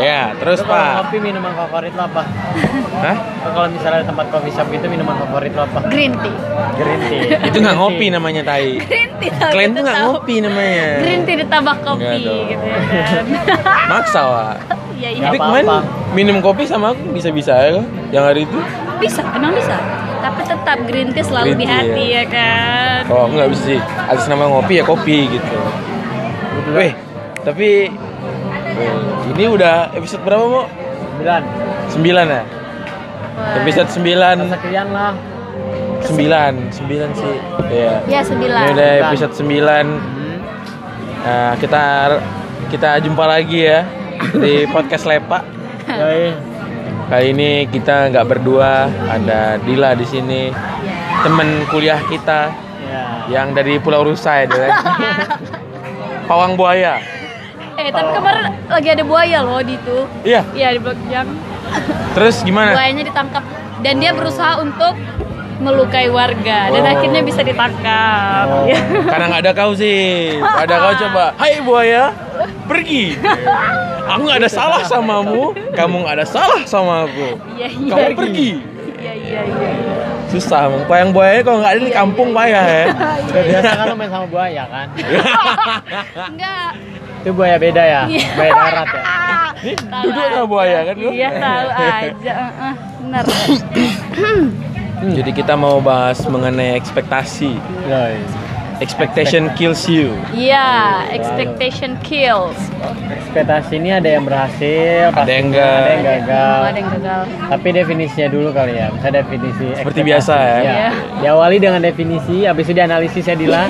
Ya, terus kalau Pak. ngopi minuman favorit lo apa? Hah? Kalau misalnya tempat coffee shop gitu minuman favorit lo apa? Green tea. Green tea. Itu nggak ngopi namanya tai. Green tea. Kalian tuh nggak ngopi namanya. Green tea ditambah kopi gitu ya kan. Maksa, Wak. Iya iya. Tapi kemarin minum kopi sama aku bisa-bisa ya. Yang hari itu. Bisa, emang bisa. Tapi tetap green tea selalu Green di tea, hati ya kan. Oh, enggak bisa sih. Atas nama ngopi ya kopi gitu. Weh, tapi ini udah episode berapa, Mo? Sembilan. 9 ya? Wah. Episode 9 Sekian lah. 9 9 sih. Iya. Ya sembilan. Ini udah episode 9 Hmm. Nah, kita kita jumpa lagi ya di podcast Lepa. Yoi. Kali ini kita nggak berdua, ada Dila di sini, Ya. temen kuliah kita Ya. yang dari Pulau Rusa ya, Dila. Pawang buaya. Eh tapi kemarin lagi ada buaya loh di itu. Iya. Iya di blok jam. Terus gimana? Buayanya ditangkap dan dia berusaha untuk melukai warga dan Oh. akhirnya bisa ditangkap. Oh. Ya. Karena nggak ada kau sih. Ada kau coba. Hai buaya, pergi. Aku nggak ada salah samamu, kamu nggak ada salah sama aku. Iya iya. Kamu pergi. Iya iya iya. Susah, Bang. Payang buaya kalau nggak ada di kampung payah ya. Biasa kan lo main sama buaya kan? Enggak. Itu buaya beda ya? Iya. Buaya darat ya? Ini duduk sama buaya kan lu? Iya tahu aja. Heeh, benar. Jadi kita mau bahas mengenai ekspektasi. Expectation kills you. Iya, expectation kills. Ekspektasi ini ada yang berhasil, Ada yang enggak. ada yang gagal. Ada yang gagal. Tapi definisinya dulu kali ya. Bisa definisi. Seperti biasa ya. Iya. Diawali dengan definisi, habis itu dianalisis ya Dila.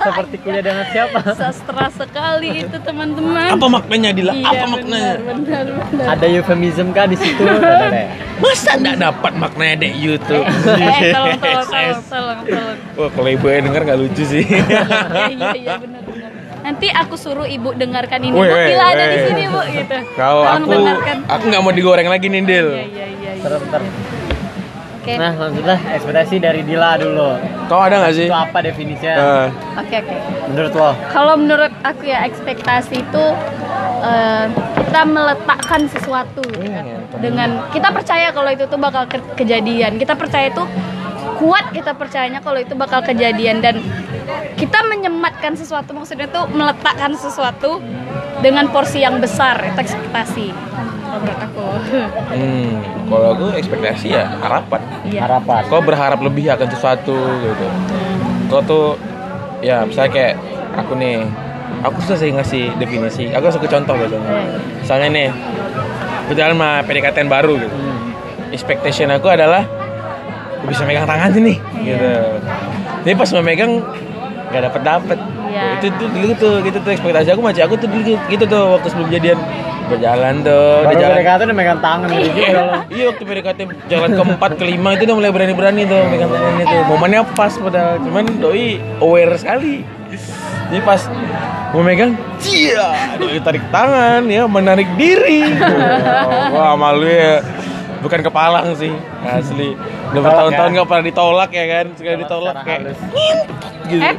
Iya. Seperti kuliah dengan siapa? Sastra sekali itu teman-teman. Apa maknanya Dila? Iya, Apa maknanya? Benar, benar, benar. Ada eufemism kah di situ? Masa nggak dapat maknanya dek YouTube? Eh, tolong, tolong, tolong, tolong, tolong. Wah, kalau ibu yang denger nggak lucu sih. Iya, iya, iya, benar, benar. Nanti aku suruh ibu dengarkan ini. Woi, Bu, Bila ada di sini, Bu, gitu. Kalau aku, dengarkan. aku nggak mau digoreng lagi nih Dil. Iya, iya, iya. iya. Bentar, Oke. Nah, lanjutlah ekspektasi dari Dila dulu. Kau ada nggak sih? Itu apa definisinya? Eh, Oke, oke. Menurut lo? Kalau menurut aku ya ekspektasi itu eh, kita meletakkan sesuatu gitu kan. dengan kita percaya kalau itu tuh bakal ke- kejadian. Kita percaya itu kuat kita percayanya kalau itu bakal kejadian dan kita menyematkan sesuatu maksudnya tuh meletakkan sesuatu dengan porsi yang besar itu ekspektasi kalau menurut aku hmm, kalau aku ekspektasi ya harapan. iya Harapan. Kau berharap lebih akan sesuatu gitu. Kau tuh ya misalnya kayak aku nih, aku susah sih ngasih definisi. Aku suka contoh gitu. Misalnya nih, aku jalan sama PDKT baru gitu. Hmm. Expectation aku adalah bisa megang tangan sih nih, Iya. gitu. Jadi pas memegang nggak dapet dapet. Iya. Itu tuh dulu tuh gitu tuh ekspektasi aku macam aku tuh dulu gitu tuh waktu sebelum jadian berjalan tuh, Baru jalan. PDKT udah megang tangan gitu juga lo. Iya waktu PDKT jalan keempat kelima itu udah mulai berani-berani tuh megang tangan itu momennya pas padahal cuman doi aware sekali jadi pas mau megang cia doi tarik tangan ya menarik diri wah malu ya bukan kepalang sih asli udah bertahun-tahun ya? nggak pernah ditolak ya kan sekali Ditolak kayak gitu Eh?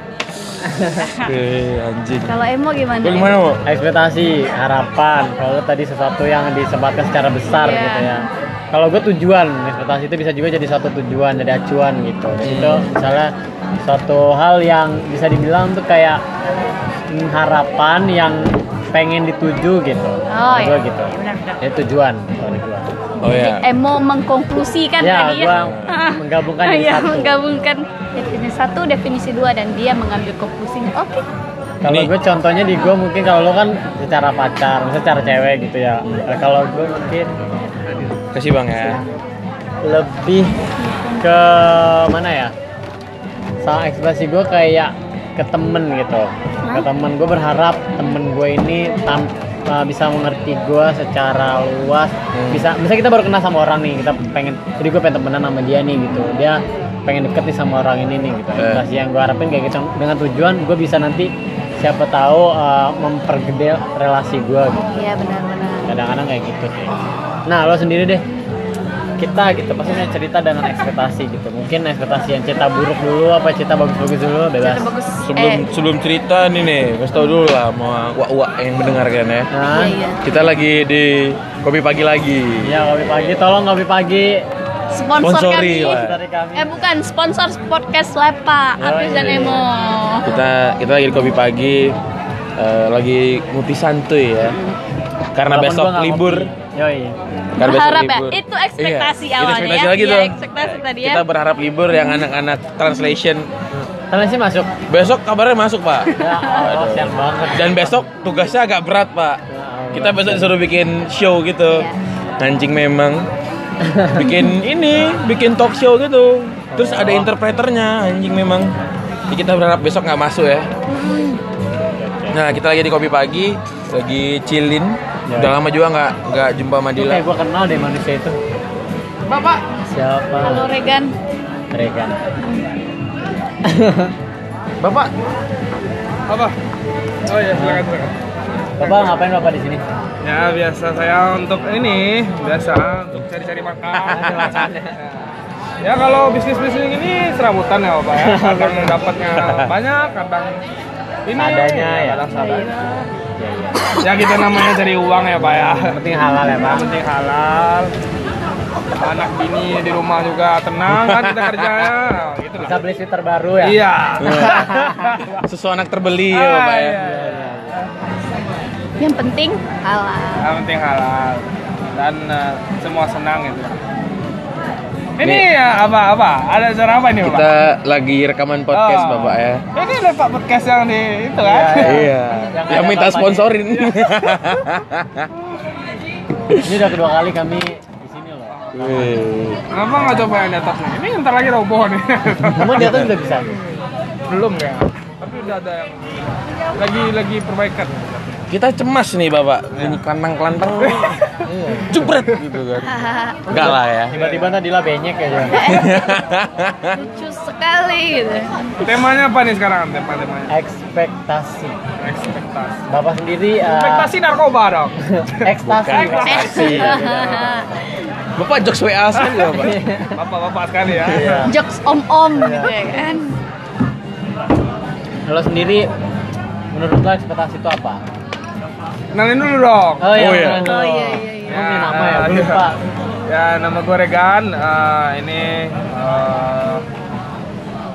Oke, anjing kalau emo gimana Lu gimana Ekspektasi, harapan. Kalau tadi sesuatu yang disematkan secara besar Iya. gitu ya. Kalau gue tujuan, ekspektasi itu bisa juga jadi suatu tujuan, jadi acuan gitu. Dan Hmm. itu misalnya suatu hal yang bisa dibilang tuh kayak harapan yang pengen dituju gitu. Oh, iya. gitu. Iya, benar-benar. Itu tujuan kalau oh ya emo mengkonklusikan Ya, tadi gua ya menggabungkan jadi Iya, satu. menggabungkan definisi satu definisi dua dan dia mengambil konklusinya oke Kalau Ini- gue contohnya di gue mungkin kalau lo kan secara pacar, misalnya secara cewek gitu ya. Nah, Kalau gue mungkin kasih bang ya lebih ke mana ya? Soal ekspresi gue kayak ke temen gitu. Ke temen gue berharap temen gue ini tam, uh, bisa mengerti gue secara luas. Bisa, misalnya kita baru kenal sama orang nih, kita pengen, jadi gue pengen temenan sama dia nih gitu. Dia pengen deket nih sama orang ini nih gitu. Eh. Ekspektasi yang gue harapin kayak gitu. Dengan tujuan gue bisa nanti siapa tahu uh, mempergede relasi gue gitu. iya benar-benar Kadang-kadang kayak gitu sih. Nah lo sendiri deh. Kita gitu pasti punya cerita dengan ekspektasi gitu mungkin ekspektasi yang cerita buruk dulu apa cerita bagus-bagus dulu bebas Cerita bagus. Sebelum eh, sebelum cerita nih nih, kasih tau dulu lah sama wak-wak yang mendengarkan ya. nah iya iya. Kita lagi di kopi pagi lagi. ya kopi pagi tolong kopi pagi Sponsor Sponsori kami. lah. kami Eh bukan sponsor podcast Lepa, Oh, Apis dan iya. Emo. Kita kita lagi di kopi pagi, eh, lagi ngupi santuy ya. Karena Walaupun besok libur. ngopi. yoi Karena besok Berharap ya, libur. itu ekspektasi Iya, itu awalnya ekspektasi ya. lagi Iya, tuh. ekspektasi tadi ya. Kita berharap libur yang anak-anak translation. sih masuk Besok kabarnya masuk pak. ya Allah siang banget Dan besok tugasnya agak berat pak. Ya Allah. Kita besok disuruh bikin show gitu. Iya. Anjing memang. Bikin ini, bikin talk show gitu. Terus ada interpreternya, anjing memang. Jadi kita berharap besok nggak masuk ya. Nah kita lagi di kopi pagi, lagi chillin. Ya. Udah lama juga nggak nggak jumpa Madila. kayak gue kenal deh manusia itu Bapak, siapa halo Regan. Regan Bapak, apa? Oh ya silakan silakan. bapak ngapain bapak di sini Ya biasa saya untuk ini biasa untuk cari-cari makan. ya kalau bisnis bisnis ini serabutan ya bapak ya. Kadang dapatnya banyak, kadang ini Seadanya ya. kadang seadanya. Ya, ya. Ya kita namanya cari uang ya pak ya. Yang penting halal ya pak Yang penting halal. Anak bini di rumah juga tenang kan kita kerjanya. Gitu lah. bisa beli sweater baru ya Iya. susu anak terbeli ya Ah, Bapak ya. iya, iya. Yang penting halal. Yang penting halal dan eh, semua senang gitu. Ini ya apa apa? Ada acara apa ini, Bapak? Kita lagi rekaman podcast Oh. Bapak ya. Ini ada Pak podcast yang di itu kan? Iya. Yang Yang ada minta sponsorin. ini udah kedua kali kami di sini loh Wih. Kenapa nggak coba yang di atas nih? Ini ntar lagi roboh nih. Emang di atas udah bisa Belum ya. Tapi udah ada yang lagi lagi perbaikan. Kita cemas nih Bapak. Bunyi kelantang-kelantang. Jebret gitu kan. Enggak lah ya. tiba-tiba Nadila benyek aja Lucu sekali gitu. Temanya apa nih sekarang? Tema temanya? ekspektasi Ekspektasi. bapak sendiri uh, Ekspektasi narkoba dong. ekstasi ekstasi Bapak jokes WA saja Bapak. Bapak-bapak sekali ya. Iya. Jokes om-om gitu ya kan. Kalau sendiri menurut lo ekspektasi itu apa? Kenalin dulu dong. Oh, iya, Oh, iya. Oh, iya, iya, iya. Punya nama ya? iya. lupa. Ya, nama gue Regan. Eh, ini eh,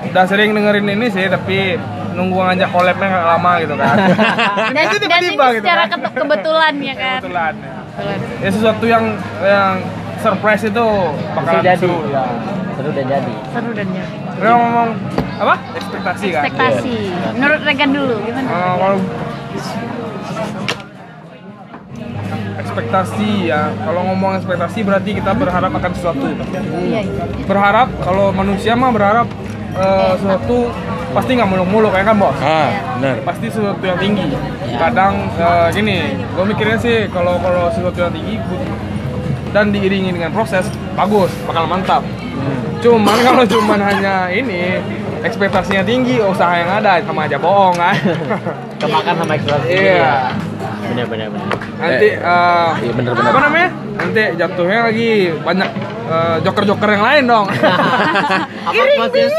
udah sering dengerin ini sih, tapi nunggu ngajak collabnya nggak lama gitu kan. Dan, itu dan ini tiba-tiba gitu secara kan. kebetulan ya kan. Kebetulan. ya. Kebetulan. Ya sesuatu yang yang surprise itu bakalan jadi. seru. Ya. Seru dan jadi. Seru dan ya. Udah ngomong apa? Ekspektasi kan. Ekspektasi. Menurut Regan dulu gimana? Eh, kalau ekspektasi ya. Kalau ngomong ekspektasi berarti kita berharap akan sesuatu. Iya, iya. berharap kalau manusia mah berharap eh, sesuatu pasti nggak muluk-muluk ya kan bos? Ah, benar. pasti sesuatu yang tinggi. Kadang eh, gini gue mikirnya sih kalau kalau sesuatu yang tinggi dan diiringi dengan proses bagus bakal mantap. Cuman kalau cuman hanya ini ekspektasinya tinggi usaha yang ada sama aja bohong kan? Kemakan sama ekspektasi. iya Bener bener bener. nanti eh, Iya benar-benar. apa namanya nanti jatuhnya lagi banyak eh, joker-joker yang lain dong Apa maksudnya?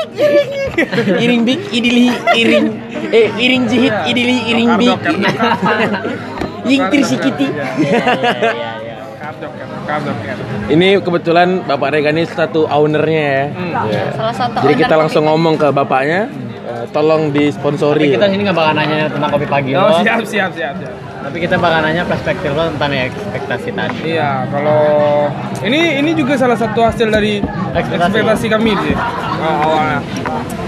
Iring bik, idili, iring. Eh, iring jihit, Iya. idili, iring bik. Joker. Ying trisikiti. Iya, Iya iya iya. iya. Ini kebetulan Bapak Regan ini satu ownernya ya. Hmm. Iya. Salah satu Jadi kita langsung kopi. ngomong ke bapaknya, eh, tolong Tapi disponsori. kita sini nggak bakal nanya tentang kopi pagi Oh, siap, siap, siap, siap. Tapi kita bakal nanya perspektif lo tentang ekspektasi tadi. Iya, kalau ini ini juga salah satu hasil dari Ekspektasi. ekspektasi kami sih uh, awalnya.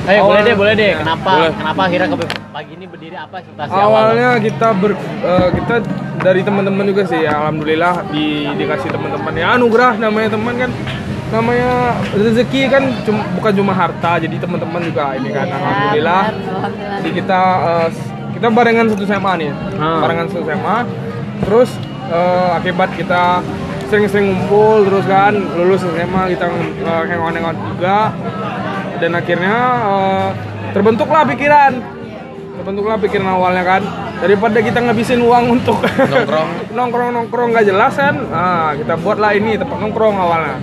Ayo boleh Awal- deh boleh deh. Kenapa Boleh. kenapa akhirnya kopi pagi ini berdiri apa ekspektasi awal? Awalnya kita ber eh, kita dari teman-teman juga sih, ya, alhamdulillah di dikasih teman-teman ya anugerah namanya teman kan namanya rezeki kan cum- bukan cuma harta jadi teman-teman juga ini kan Iya, alhamdulillah alhamdulillah. jadi kita eh, kita barengan satu SMA nih. Hmm. barengan satu SMA terus eh, akibat kita sering-sering ngumpul terus kan lulus SMA kita uh, hangout-hangout juga. Dan akhirnya eh, terbentuklah pikiran. Terbentuklah pikiran awalnya kan. Daripada kita ngabisin uang untuk Nongkrong. nongkrong nongkrong nggak jelas kan. Nah, kita buatlah ini tempat nongkrong awalnya.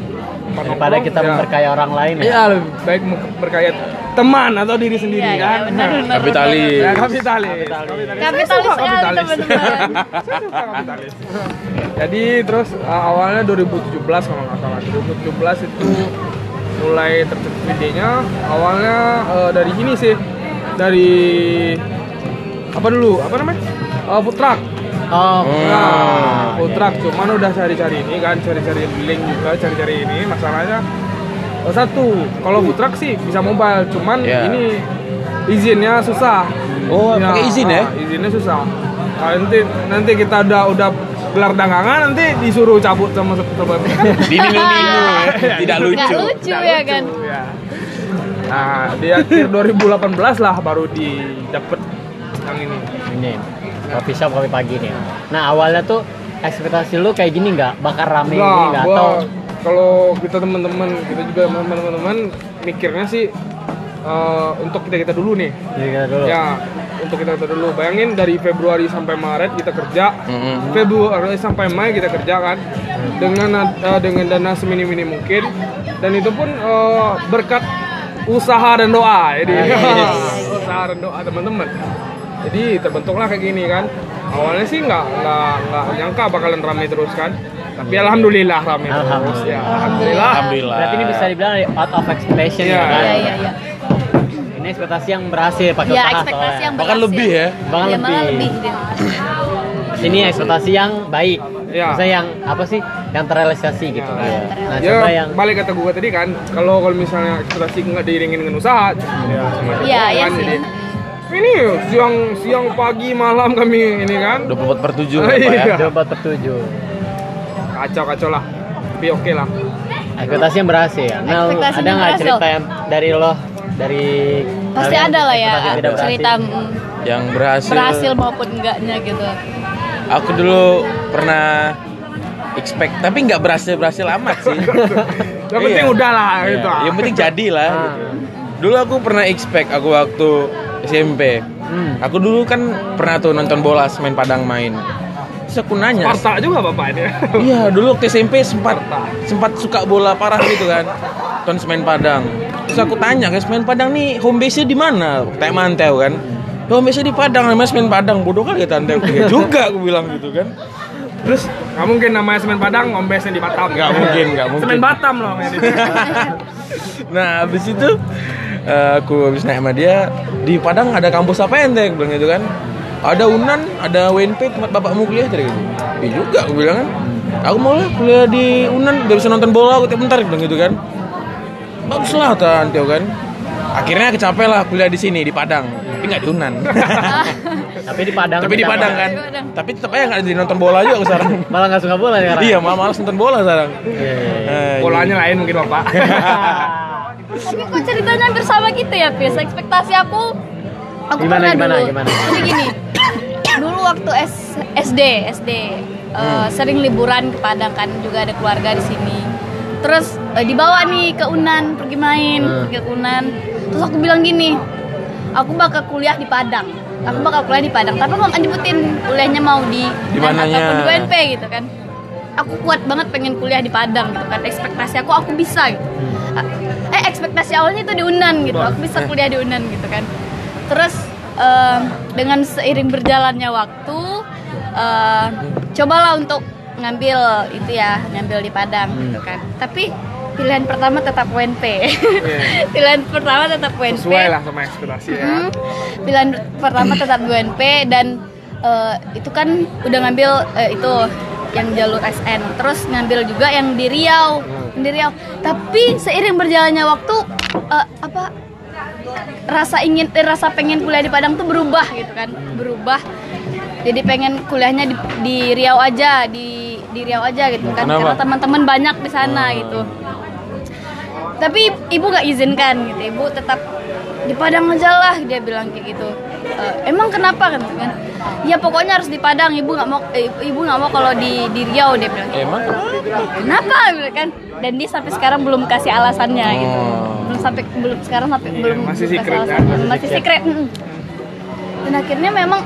Tempat daripada nongkrong, kita ya. memberkaya orang lain ya. Iya, lebih baik berkaya teman atau diri sendiri Iya, iya, kan. benar, benar. Kapitalis. Ya, kapitalis. Kapitalis. Saya Kapitalis kapitalis. teman-teman. Saya suka kapitalis. Jadi terus uh, awalnya 2017 kalau nggak salah. 2017 itu mulai tercetus idenya. Awalnya uh, dari ini sih, dari apa dulu? Apa namanya? Uh, food truck. oh Nah, food truck cuman udah cari-cari ini kan, cari-cari link juga, cari-cari ini. Masalahnya satu, kalau food truck sih bisa mobile, cuman Ya. ini izinnya susah. Oh, pakai izin ya? ah, Izinnya susah. Kalau nanti nanti kita udah udah gelar dagangan nanti disuruh cabut sama sebab Di ninu ya. Tidak lucu. Nggak lucu ya kan ya. Nah, di akhir 2018 lah baru didapet yang ini. ini kopi shop kopi pagi nih nah awalnya tuh ekspektasi lu kayak gini nggak bakal rame gini Nah, nggak gua atau kalau kita teman-teman, kita juga teman-teman mikirnya sih eh, untuk kita kita dulu nih. Kita dulu Ya, untuk kita kita dulu. Bayangin dari Februari sampai Maret kita kerja, Mm-mm. Februari sampai Mei kita kerja kan, dengan eh, dengan dana seminim-minim mungkin, dan itu pun eh, berkat usaha dan doa. Jadi usaha dan doa teman-teman. Jadi terbentuklah kayak gini kan. Awalnya sih nggak nggak nggak nyangka bakalan ramai terus kan. Tapi alhamdulillah ramai terus Alhamdulillah. ya. Alhamdulillah. Alhamdulillah. berarti ini bisa dibilang out of expectation Iya. ya kan Iya iya iya ini ekspektasi yang berhasil pakai Ya usaha ekspektasi yang Bahkan lebih ya. Bahkan Ya, lebih. lebih ini ekspektasi yang baik Iya. Maksudnya yang apa sih yang terrealisasi gitu Iya. kan nah ya coba yang balik kata gue tadi kan kalau kalau misalnya ekspektasi nggak diiringin dengan usaha ya sama aja Iya, bohong iya kan, sih. jadi ini siang siang pagi malam kami ini kan 24 per 7 Oh, Pak ya. iya. coba tertuju kacau kacau lah tapi oke lah ekspektasi yang berhasil ya Mel Ekspektasi ada nggak cerita yang dari lo dari Pasti ada lah ya cerita mm, Yang berhasil. berhasil maupun enggaknya gitu. Aku dulu pernah expect tapi nggak berhasil berhasil amat sih. yang penting Iya. udah lah Iya, gitu Yang penting jadi lah. Ah. gitu. Dulu aku pernah expect aku waktu SMP. Hmm. Aku dulu kan pernah tuh nonton bola main Padang main. Terus aku nanya, Sparta juga bapak ini Iya, dulu waktu SMP sempat sempat suka bola parah gitu kan. Nonton semen Padang. Terus aku tanya, guys, semen Padang nih home base-nya di mana? Tanya Manteu kan. Home base-nya di Padang, namanya semen Padang. Bodoh kali ya tante. Ya juga aku bilang gitu kan. Terus nggak mungkin namanya semen Padang ngombesnya di Batam Nggak mungkin, nggak mungkin. semen Batam loh nah, habis itu eh, aku habis naik sama dia di Padang ada kampus apa ente? Aku bilang gitu kan. Ada Unan, ada UNP tempat bapakmu kuliah tadi gitu. Iya juga aku bilang kan. Aku mau lah kuliah di Unan biar bisa nonton bola aku tiap bentar bilang gitu kan. Bagus lah Antio kan. Akhirnya kecapek lah kuliah di sini di Padang, tapi nggak di Unan. tapi di Padang tapi di Padang kan. Tapi tetap aja nggak jadi nonton bola juga sekarang. malah nggak suka bola sekarang iya, malah malas nonton bola sekarang. Iya, iya, iya. Eh, polanya lain mungkin bapak Tapi kok ceritanya hampir sama gitu ya, Pis? Ekspektasi aku aku Gimana, pernah gimana, dulu. gimana? Jadi gini. dulu waktu S, SD, SD eh, sering liburan ke Padang kan juga ada keluarga di sini. Terus eh, dibawa nih ke Unan pergi main, Hmm. pergi ke Unan. Terus aku bilang gini, aku bakal kuliah di Padang. Aku bakal kuliah di Padang, tapi nggak nyebutin kuliahnya mau di Di UNAN mananya? ataupun di UNP gitu kan. Aku kuat banget pengen kuliah di Padang gitu kan. Ekspektasi aku aku bisa gitu. Eh ekspektasi awalnya itu di Unan gitu. Aku bisa kuliah di Unan gitu kan. Terus em, dengan seiring berjalannya waktu em, cobalah untuk ngambil itu ya, ngambil di Padang gitu kan. Tapi pilihan pertama tetap UNP. pilihan pertama tetap UNP. sesuai lah sama ekspektasi ya Hmm, pilihan pertama tetap UNP dan eh, itu kan udah ngambil eh, itu yang jalur SN terus ngambil juga yang di Riau Hmm. Di Riau tapi seiring berjalannya waktu eh, apa rasa ingin eh, rasa pengen kuliah di Padang tuh berubah gitu kan berubah jadi pengen kuliahnya di, di Riau aja di di Riau aja gitu kan Kenapa? karena teman-teman banyak di sana Hmm. gitu tapi ibu nggak izinkan gitu ibu tetap di Padang aja lah dia bilang kayak gitu "E, emang kenapa kan kan ya pokoknya harus di Padang ibu nggak mau eh, ibu nggak mau kalau di di Riau dia bilang gitu. Emang kenapa gitu kan dan dia sampai sekarang belum kasih alasannya gitu Oh. belum sampai belum sekarang sampai Iya, belum masih secret, kan? Masih secret. dan akhirnya memang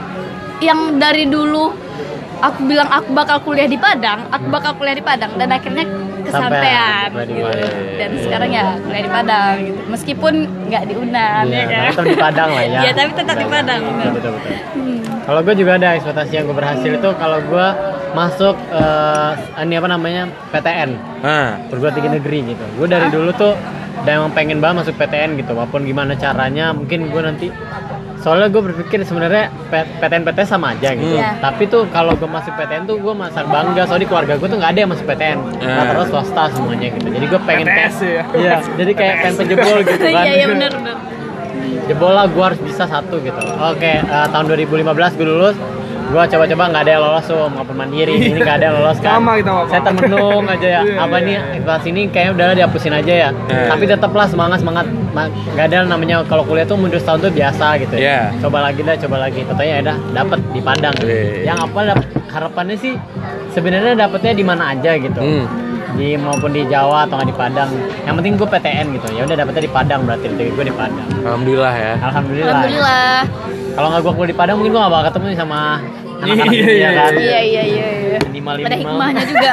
yang dari dulu aku bilang aku bakal kuliah di Padang aku bakal kuliah di Padang dan akhirnya kesampaian gitu. Padang. dan sekarang ya kuliah di Padang gitu meskipun nggak di Unan Iya, ya kan tetap di Padang lah ya. Iya, tapi tetap di Padang. Betul, betul, betul. Hmm. Kalau gue juga ada ekspektasi yang gue berhasil itu kalau gue masuk eh, ini apa namanya PTN Nah, perguruan tinggi negeri gitu. Gue dari dulu tuh udah emang pengen banget masuk PTN gitu, walaupun gimana caranya mungkin gue nanti soalnya gue berpikir sebenarnya PTN PTN sama aja gitu. Iya. Tapi tuh kalau gue masuk PTN tuh gue masa bangga soalnya di keluarga gue tuh nggak ada yang masuk PTN, Ah. terus swasta semuanya gitu. Jadi gue pengen kayak PTS ya. iya, jadi kayak pengen penjebol gitu kan. iya iya benar benar jebol lah gue harus bisa satu gitu oke eh, tahun 2015 gue lulus gue coba-coba nggak ada yang lolos tuh maupun mandiri ini nggak ada yang lolos kan Sama kita, Bapak. saya termenung aja ya Iya, apa iya, nih iya. kelas ini kayaknya udah dihapusin aja ya Iya. tapi tetaplah semangat semangat Ma- nggak ada namanya kalau kuliah tuh mundur setahun tuh biasa gitu Iya. coba lagi dah coba lagi katanya ya dah dapet di Padang Iya. yang apa harapannya sih sebenarnya dapetnya di mana aja gitu Hmm. di maupun di Jawa atau nggak di Padang yang penting gue PTN gitu ya udah dapetnya di Padang berarti gue di Padang alhamdulillah ya. Alhamdulillah. alhamdulillah Kalau nggak gue kuliah di Padang mungkin gue nggak bakal ketemu sama anak-anak Iya, iya, ya kan. iya iya iya iya Minimal pada minimal. hikmahnya juga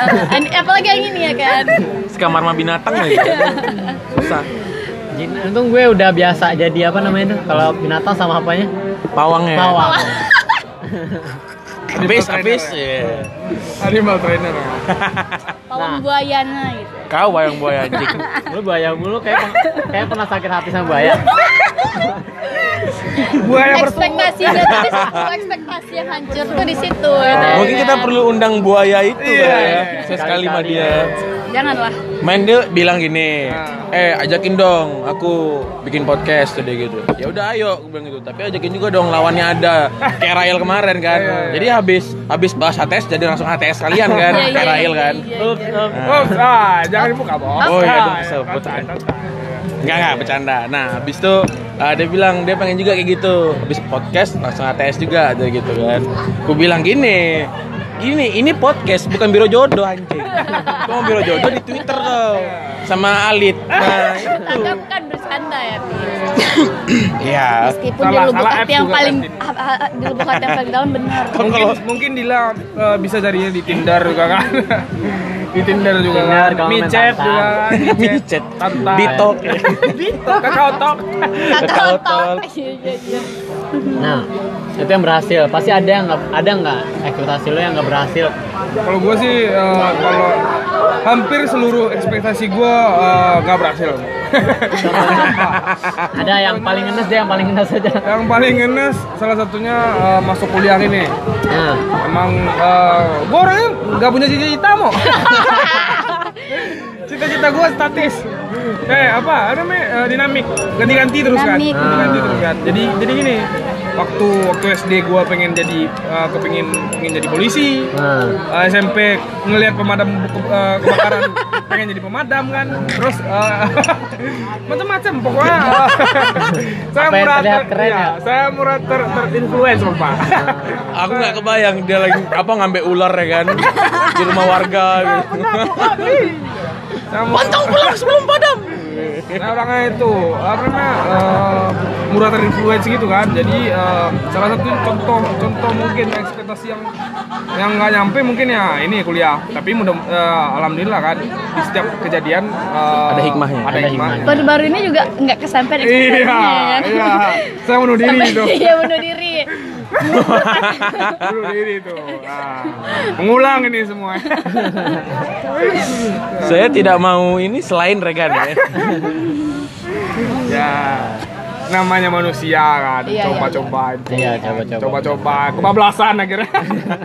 apalagi yang ini ya kan Sekamar sama binatang lagi. Susah. Untung gue udah biasa jadi apa namanya tuh kalau binatang sama apanya? Pawangnya. Pawang. Habis, habis. Iya. Animal trainer. pawang buayanya gitu Kau wayang buaya anjing. Lu buaya mulu kayak kayak pernah sakit hati sama buaya. Buaya ekspektasinya tuh di situ ekspektasi yang hancur tuh di situ ya kan? Mungkin kita perlu undang buaya itu Iya, ya. iya. Sama Sekali-kali dia. Janganlah Main dia bilang gini, Nah. eh ajakin dong aku bikin podcast tuh dia gitu. Ya udah ayo, aku bilang gitu. Tapi ajakin juga dong lawannya ada. Kayak Rael kemarin kan. Iya. Jadi habis habis bahas HTS jadi langsung HTS kalian kan, iya, kayak iya, Rael iya, kan. Oh, ah, jangan dibuka, Bos. Oh, iya, Ah, dong, kesel. Enggak enggak bercanda. Nah, habis itu uh, dia bilang dia pengen juga kayak gitu. Habis podcast langsung HTS juga ada gitu kan. Aku bilang gini, gini ini podcast bukan biro jodoh anjing. Kamu biro jodoh di Twitter kau sama Alit. Nah, itu. Kan bercanda ya Pi. Iya. meskipun Salah- di lubuk hati yang paling di lubuk hati yang paling dalam benar Mungkin mungkin Dila eh, bisa carinya di Tinder juga kan. di Tinder juga Tinder, kan. Micet juga kan. Micet. Bitok. Bitok, kakao tok. kakao Kakao talk talk. iya iya iya Nah, itu yang berhasil. Pasti ada yang nggak ada nggak ekspektasi lo yang nggak berhasil. Kalau gue sih eh, kalau hampir seluruh ekspektasi gue eh, nggak berhasil. Ada yang paling ngenes deh, yang paling ngenes aja. Yang paling ngenes salah satunya eh, masuk kuliah ini. Nah, Emang eh, gue orangnya nggak punya cita-cita mau. Cita-cita gue statis. Eh apa? Ada namanya eh, dinamik, ganti-ganti terus Dinamik. kan. Ganti-ganti terus kan. Jadi jadi gini. Waktu waktu SD gue pengen jadi eh, kepengin pengen jadi polisi. nah. Eh, SMP ngelihat pemadam ke- eh, kebakaran pengen jadi pemadam kan terus eh, macam-macam pokoknya saya murah ter- keren iya, ya? saya murah ter terinfluence pak Aku nggak kebayang dia lagi apa ngambil ular ya kan di rumah warga gitu. Pantang pulang sebelum padam nah orangnya itu apa namanya eh, murah terinfluence gitu kan jadi eh, salah satu contoh contoh mungkin ekspektasi yang yang nggak nyampe mungkin ya ini kuliah tapi mudah eh, alhamdulillah kan di setiap kejadian eh, Ada hikmahnya. ada Ada hikmahnya baru-baru ini juga nggak kesampaian Iya, ekspektasinya ya kan iya. Saya bunuh diri itu. iya bunuh diri Bunuh diri itu. Nah, mengulang ini semua. Saya tidak mau ini selain Regan ya. ya, namanya manusia kan, Iya, iya, coba-coba itu. Iya, coba-coba. Coba-coba, kebablasan akhirnya.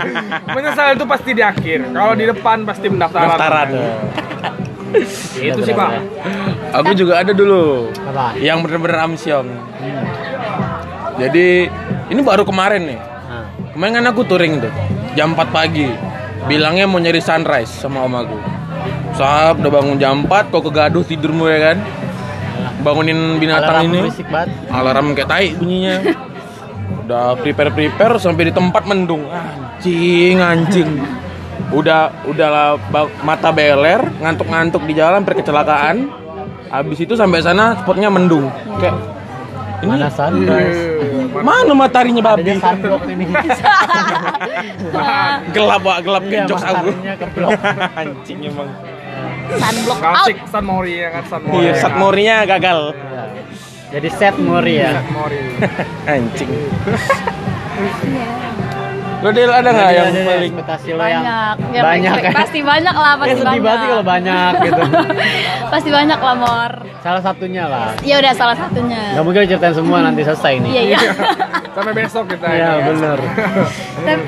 Menyesal itu pasti di akhir. Kalau di depan pasti pendaftaran. Pendaftaran. Itu sih, Pak. Aku juga ada dulu Apa? yang bener-bener amsyong. Hmm. Jadi ini baru kemarin nih. Nah. Kemarin kan aku touring tuh jam 4 pagi. Bilangnya mau nyari sunrise sama om aku. Sahab udah bangun jam 4 kok kegaduh tidurmu ya kan? Bangunin binatang Alarm ini. Alarm kayak tai bunyinya. Udah prepare-prepare sampai di tempat mendung. Anjing, anjing. Udah udah lah, ba- mata beler, ngantuk-ngantuk di jalan perkecelakaan. Habis itu sampai sana spotnya mendung. Kayak ini Mana sunrise? Mana mataharinya babi? Gelap, Wak, gelap Iya, kejok aku. Anjing emang. sunblock out San Mori ya kan San Mori. Iya, Morinya gagal. Iya. Jadi set Mori ya. San Mori. Anjing. Lo Del ada nggak yang ada paling ekspektasi lo yang banyak ya, banyak kan? pasti banyak lah Ya pasti sedih banyak banget sih kalau banyak gitu. pasti banyak lah mor Salah satunya lah. ya udah salah satunya Gak mungkin ceritain semua nanti selesai nih. iya iya Sampai besok kita. Iya bener. Tapi,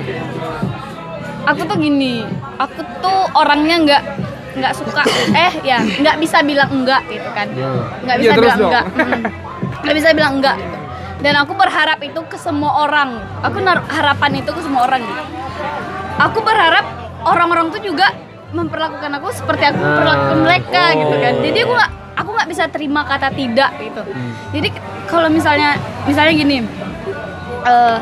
aku tuh gini aku tuh orangnya nggak nggak suka eh ya nggak bisa bilang enggak gitu kan nggak Iya, bisa terus bilang dong. enggak nggak bisa bilang enggak gitu. Dan aku berharap itu ke semua orang. Aku harapan itu ke semua orang gitu. Aku berharap orang-orang tuh juga memperlakukan aku seperti aku memperlakukan mereka gitu kan. jadi aku nggak aku nggak bisa terima kata tidak gitu. Jadi kalau misalnya misalnya gini eh,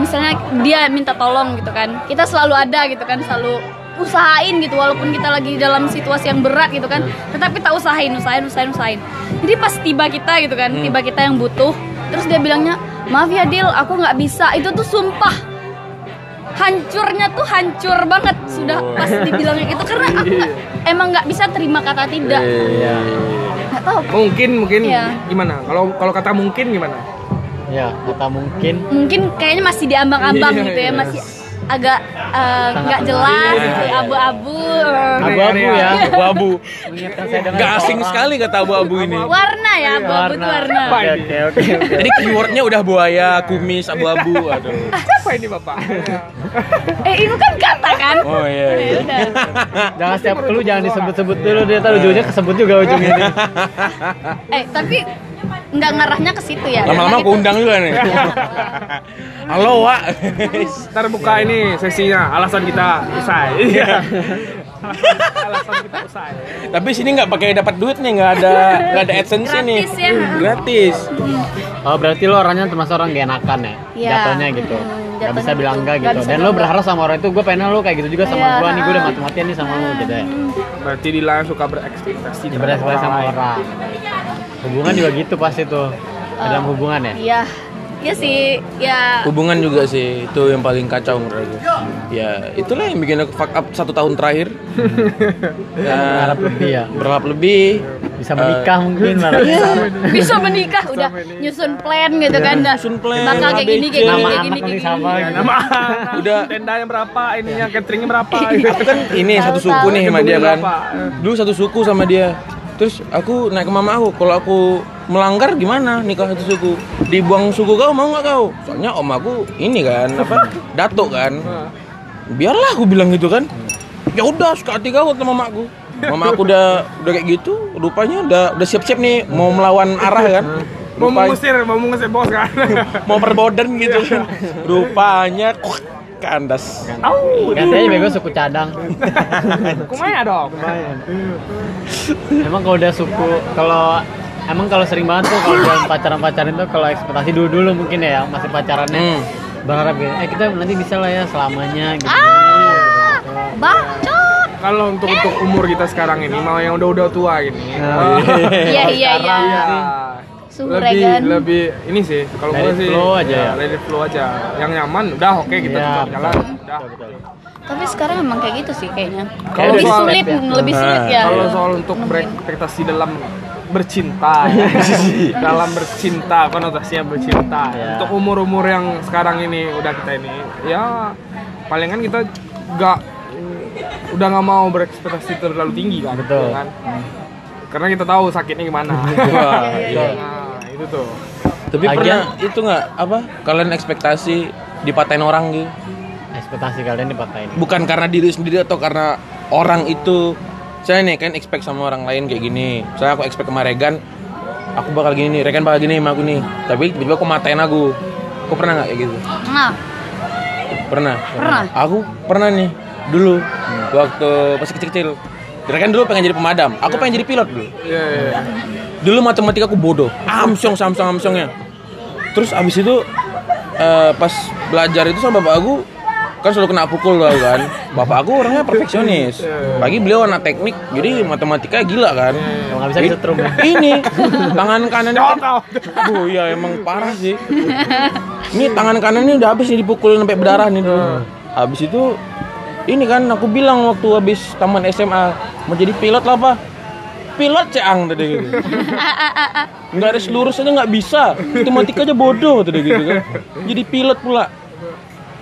misalnya dia minta tolong gitu kan. Kita selalu ada gitu kan. Selalu usahain gitu. Walaupun kita lagi dalam situasi yang berat gitu kan. Tetap kita usahain usahain usahain usahain. Jadi pas tiba kita gitu kan. Tiba kita yang butuh terus dia bilangnya maaf ya Dil aku nggak bisa itu tuh sumpah hancurnya tuh hancur banget sudah pas dibilangnya gitu karena aku nggak- emang nggak bisa terima kata tidak Iya. nggak tahu Mungkin mungkin Iya. gimana? Kalau kalau kata mungkin gimana? Ya, kata mungkin mungkin kayaknya masih diambang-ambang Iya, gitu ya iya. masih agak eh, nggak Sangat jelas menarik. gitu ya, abu-abu abu-abu ya. abu-abu? Mengingatkan saya dengan Gak asing sekali kata abu-abu ini. warna ya abu-abu tuh warna Oke, oke, oke. oke. Jadi keywordnya udah buaya, kumis, abu-abu. Aduh. Siapa ini bapak? eh itu kan kata kan Oh iya. Ya iya. Jangan setiap clue jangan disebut-sebut dulu dia tahu ujungnya kesebut juga ujungnya ini. eh tapi nggak ngarahnya ke situ ya Lama-lama aku itu- undang juga nih. Halo, Wak. Ntar buka ini sesinya alasan kita usai. Iya. alasan kita usai. Tapi sini nggak pakai dapat duit nih, nggak ada nggak ada adsense nih. Gratis ya. Gratis. Oh, berarti lo orangnya termasuk orang gak enakan ya? Iya. Jatuhnya gitu. Hmm, Gak bisa bilang gitu. enggak Nggak gitu. Dan lo berharap sama orang itu, gue pengen lo kayak gitu juga sama Iya, gue nih, gue udah mati-matian nih sama lo gitu ya. Berarti Dila yang suka berekspektasi Beres-beres sama orang. Hubungan juga gitu pasti tuh. Dalam hubungan ya? iya iya sih ya Hubungan juga sih itu yang paling kacau menurut aku. Ya itulah yang bikin aku fuck up satu tahun terakhir. ya, Berharap lebih ya. berharap lebih. Bisa menikah mungkin malah. bisa menikah udah nyusun plan gitu kan dah Nyusun plan, bakal kayak gini kayak gini Nama kayak anak gini kayak sama gini. gitu. Nama Udah. tendanya berapa, ininya cateringnya berapa. Aku kan ini satu suku nih sama dia kan. Dulu satu suku sama dia. Terus aku naik ke mama aku, kalau aku melanggar gimana nikah satu suku? Dibuang suku kau mau nggak kau? Soalnya om aku ini kan apa? Datuk kan. Biarlah aku bilang gitu kan. Ya udah suka hati kau kata mama aku. Mama aku udah udah kayak gitu, rupanya udah udah siap-siap nih mau melawan arah kan. Mau mengusir, mau mengusir bos kan. mau perboden gitu kan. Rupanya kandas. Katanya bego suku cadang. Kumaya dong. Emang kalau udah suku, kalau emang kalau sering banget tuh kalau dalam pacaran-pacaran tuh kalau ekspektasi dulu-dulu mungkin ya yang masih pacarannya Hmm. berharap gitu, eh kita nanti bisa lah ya selamanya gitu. ah bacot Kalau untuk untuk umur kita sekarang ini mau yang udah-udah tua gini. Nah, eh, iya iya iya Iya. Suhu lebih Regan. lebih ini sih kalau gue sih flow aja ya. it flow aja yang nyaman udah oke kita Iya, tetap jalan udah tapi sekarang emang kayak gitu sih kayaknya Kalau lebih soal- sulit ya. lebih sulit Nah, ya kalau soal untuk berekspektasi dalam bercinta ya. dalam bercinta konotasinya bercinta Iya. untuk umur-umur yang sekarang ini udah kita ini ya palingan kita nggak udah nggak mau berekspektasi terlalu tinggi kan Betul. ya kan? karena kita tahu sakitnya gimana Wah, iya. Itu tuh Tapi Lagian- pernah itu nggak apa? Kalian ekspektasi dipatahin orang gitu? ekspektasi kalian dipatahin. Bukan karena diri sendiri atau karena orang itu. Saya nih kan expect sama orang lain kayak gini. Saya aku expect sama Regan, aku bakal gini nih, Regan bakal gini sama aku nih. Tapi tiba-tiba aku matain aku. Aku pernah nggak kayak gitu? nah Pernah. Pernah? Aku pernah nih dulu waktu masih kecil-kecil. Regan dulu pengen jadi pemadam. Aku pengen jadi pilot dulu. Iya, iya, iya. Dulu matematika aku bodoh. Amsyong samsung amsyongnya. Terus abis itu eh, pas belajar itu sama bapak aku kan selalu kena pukul tau kan bapak aku orangnya perfeksionis pagi beliau anak teknik jadi matematika gila kan Emang nggak bisa Ini- disetrum ya. ini tangan kanan bu ya emang parah sih ini tangan kanannya udah habis nih dipukulin sampai berdarah nih dulu habis itu ini kan aku bilang waktu habis taman SMA mau jadi pilot lah pak. Pilot ceang tadi gitu. Nggak ada lurus aja nggak bisa. Matematika aja bodoh tadi gitu kan. Jadi pilot pula.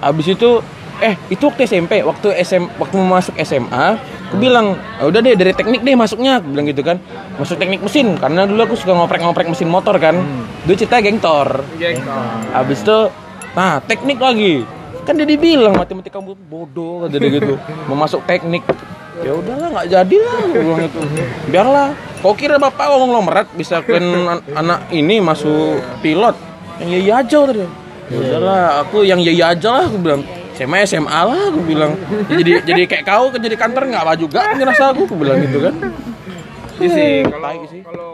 Habis itu eh itu waktu SMP waktu SM waktu mau masuk SMA aku bilang "Ah, udah deh dari teknik deh masuknya aku bilang gitu kan. Masuk teknik mesin karena dulu aku suka ngoprek-ngoprek mesin motor kan. Dulu cerita gengtor. Geng. habis itu nah teknik lagi kan dia dibilang matematika kamu bodoh dia gitu. Mau masuk teknik. Ya udahlah nggak jadi lah bilang gitu. Biarlah. Kau kira bapak ngomong lomeret bisa kan an- anak ini masuk pilot? Yang iya iya aja tadi ya udahlah aku yang iya iya aja lah aku bilang. SMA SMA lah aku bilang. Jadi jadi kayak kau kerja di kantor nggak apa juga ngerasa aku aku bilang gitu kan. Iya sih kalau Tai sih. kalau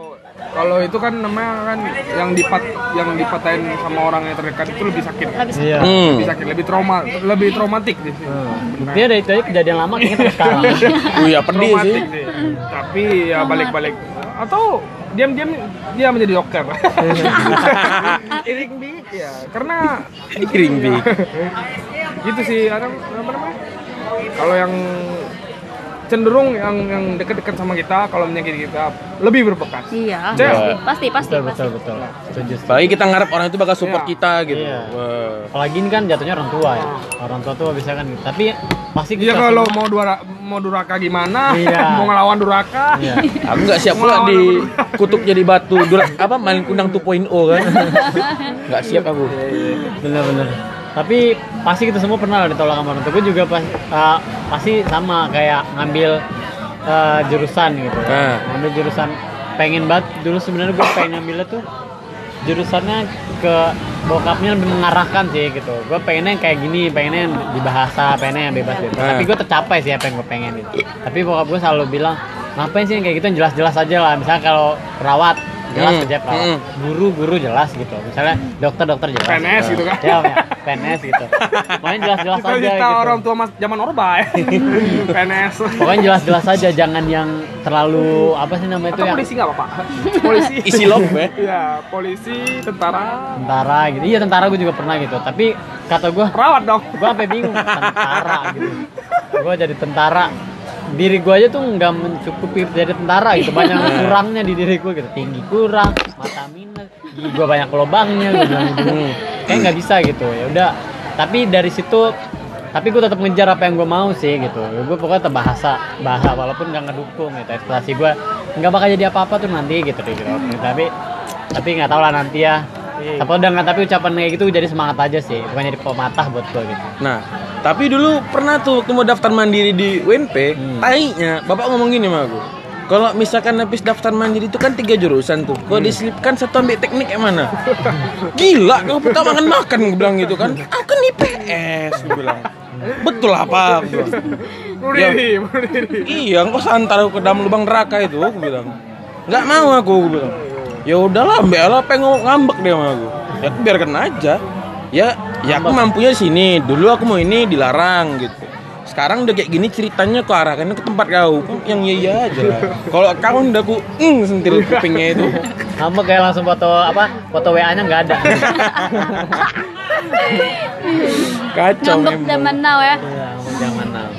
kalau itu kan namanya kan yang dipat yang dipatahin sama orang yang terdekat itu lebih sakit. Habis Iya. hmm. Lebih sakit, lebih trauma, lebih traumatik sih. Dia dari itu aja kejadian lama terus sekarang. oh iya pedih sih sih. Tapi ya balik-balik atau diam-diam dia menjadi dokter. Iring bi, ya karena Iring bi. gitu sih ada apa namanya? Kalau yang cenderung yang yang dekat-dekat sama kita kalau menyakiti kita lebih berbekas. Iya. Cek. Pasti, pasti, betul pasti. betul betul. Setuju. Apalagi kita ngarep orang itu bakal support Iya. kita gitu. Iya. Wah. Apalagi ini kan jatuhnya orang tua ya. Orang tua tuh bisa kan gitu. Tapi pasti Iya kita kalau semua- mau duraka, mau duraka gimana? Iya. mau ngelawan duraka? Iya. Aku nggak siap pula di kutuk jadi batu. Dura, apa main kundang 2.0 kan? Nggak siap aku. bener-bener tapi pasti kita semua pernah lah ditolak sama orang tua. Gue juga pas uh, pasti sama kayak ngambil uh, jurusan gitu. Nah. ngambil jurusan. Pengen banget dulu sebenarnya gue pengen ngambilnya tuh jurusannya ke bokapnya lebih mengarahkan sih gitu. Gue pengennya yang kayak gini pengennya yang di bahasa pengennya yang bebas bebas Nah. tapi gue tercapai sih apa yang gue pengen gitu. tapi bokap gue selalu bilang ngapain sih yang kayak gitu? Jelas-jelas aja lah. Misalnya kalau perawat jelas Hmm, kerja perawat hmm. guru guru jelas gitu misalnya dokter dokter jelas PNS gitu kan. ya, ya PNS gitu pokoknya jelas-jelas Kita aja kita gitu orang tua mas zaman orba ya. PNS. pokoknya jelas-jelas aja jangan yang terlalu apa sih namanya itu Atau yang polisi nggak apa-apa? Polisi. Isi log ya. Iya, polisi, tentara, tentara gitu iya tentara gue juga pernah gitu tapi kata gue perawat dong. gue sampai bingung tentara gitu gue jadi tentara diri gue aja tuh nggak mencukupi jadi tentara gitu. Banyak kurangnya di diri gue gitu. Tinggi kurang mata minus gigi gue banyak lubangnya gue bilang gitu. Kayak nggak bisa gitu. Ya udah. Tapi dari situ tapi gue tetap ngejar apa yang gue mau sih gitu. Gue pokoknya tetap bahasa bahasa walaupun nggak ngedukung gitu. Ekspresi gue nggak bakal jadi apa apa tuh nanti gitu gitu tapi tapi nggak tahu lah nanti ya apa udah nggak tapi ucapan kayak gitu jadi semangat aja sih bukan jadi pematah buat gue gitu Nah, tapi dulu pernah tuh waktu mau daftar mandiri di UNP, Hmm. tainya bapak ngomong gini sama aku. Kalau misalkan habis daftar mandiri itu kan tiga jurusan tuh. Kalau diselipkan satu ambil teknik yang mana? Gila, kau pertama makan makan gue bilang gitu kan. Aku kan IPS gue bilang. Betul apa? Bunuh Ya. diri. Iya, engkau santar aku ke dalam lubang neraka itu, aku bilang. Nggak mau aku, aku bilang. Ya udahlah, ambil lah, pengen ngambek dia sama aku. Ya aku biarkan aja. Ya, ya aku mampunya sini. Dulu aku mau ini dilarang gitu. Sekarang udah kayak gini ceritanya kau arahkan ke tempat kau. Yang iya iya aja lah. Kalau kau udah aku mm, sentil kupingnya itu. Kamu kayak langsung foto apa? Foto WA-nya nggak ada. Kacau Ngambek memang. zaman now ya. Iya, zaman now.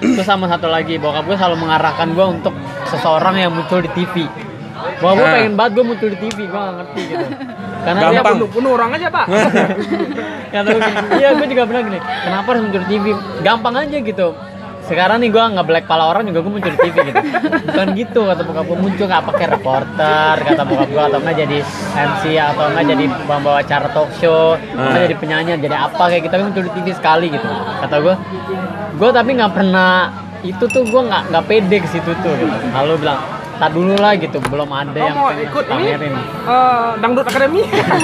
Terus sama satu lagi, bokap gue selalu mengarahkan gue untuk seseorang yang muncul di TV. Gue Nah. pengen banget gue muncul di TV, gue gak ngerti gitu. Karena dia Gampang. Bunuh, bunuh orang aja, Pak. gue gini, iya gue juga pernah gini, kenapa harus muncul di TV? Gampang aja gitu. Sekarang nih gue nggak black pala orang juga gue muncul di TV gitu. Bukan gitu kata bokap gue muncul nggak pakai reporter kata bokap gue atau nggak jadi MC atau nggak jadi pembawa acara talk show, atau nggak Ah. jadi penyanyi, jadi apa kayak kita muncul di TV sekali gitu. Kata gue, gue tapi nggak pernah itu tuh gue nggak nggak pede ke situ tuh. Gitu. Lalu bilang, tak dulu lah gitu, belum ada Kau yang mau ikut ini? pamerin. Eh, Dangdut Academy?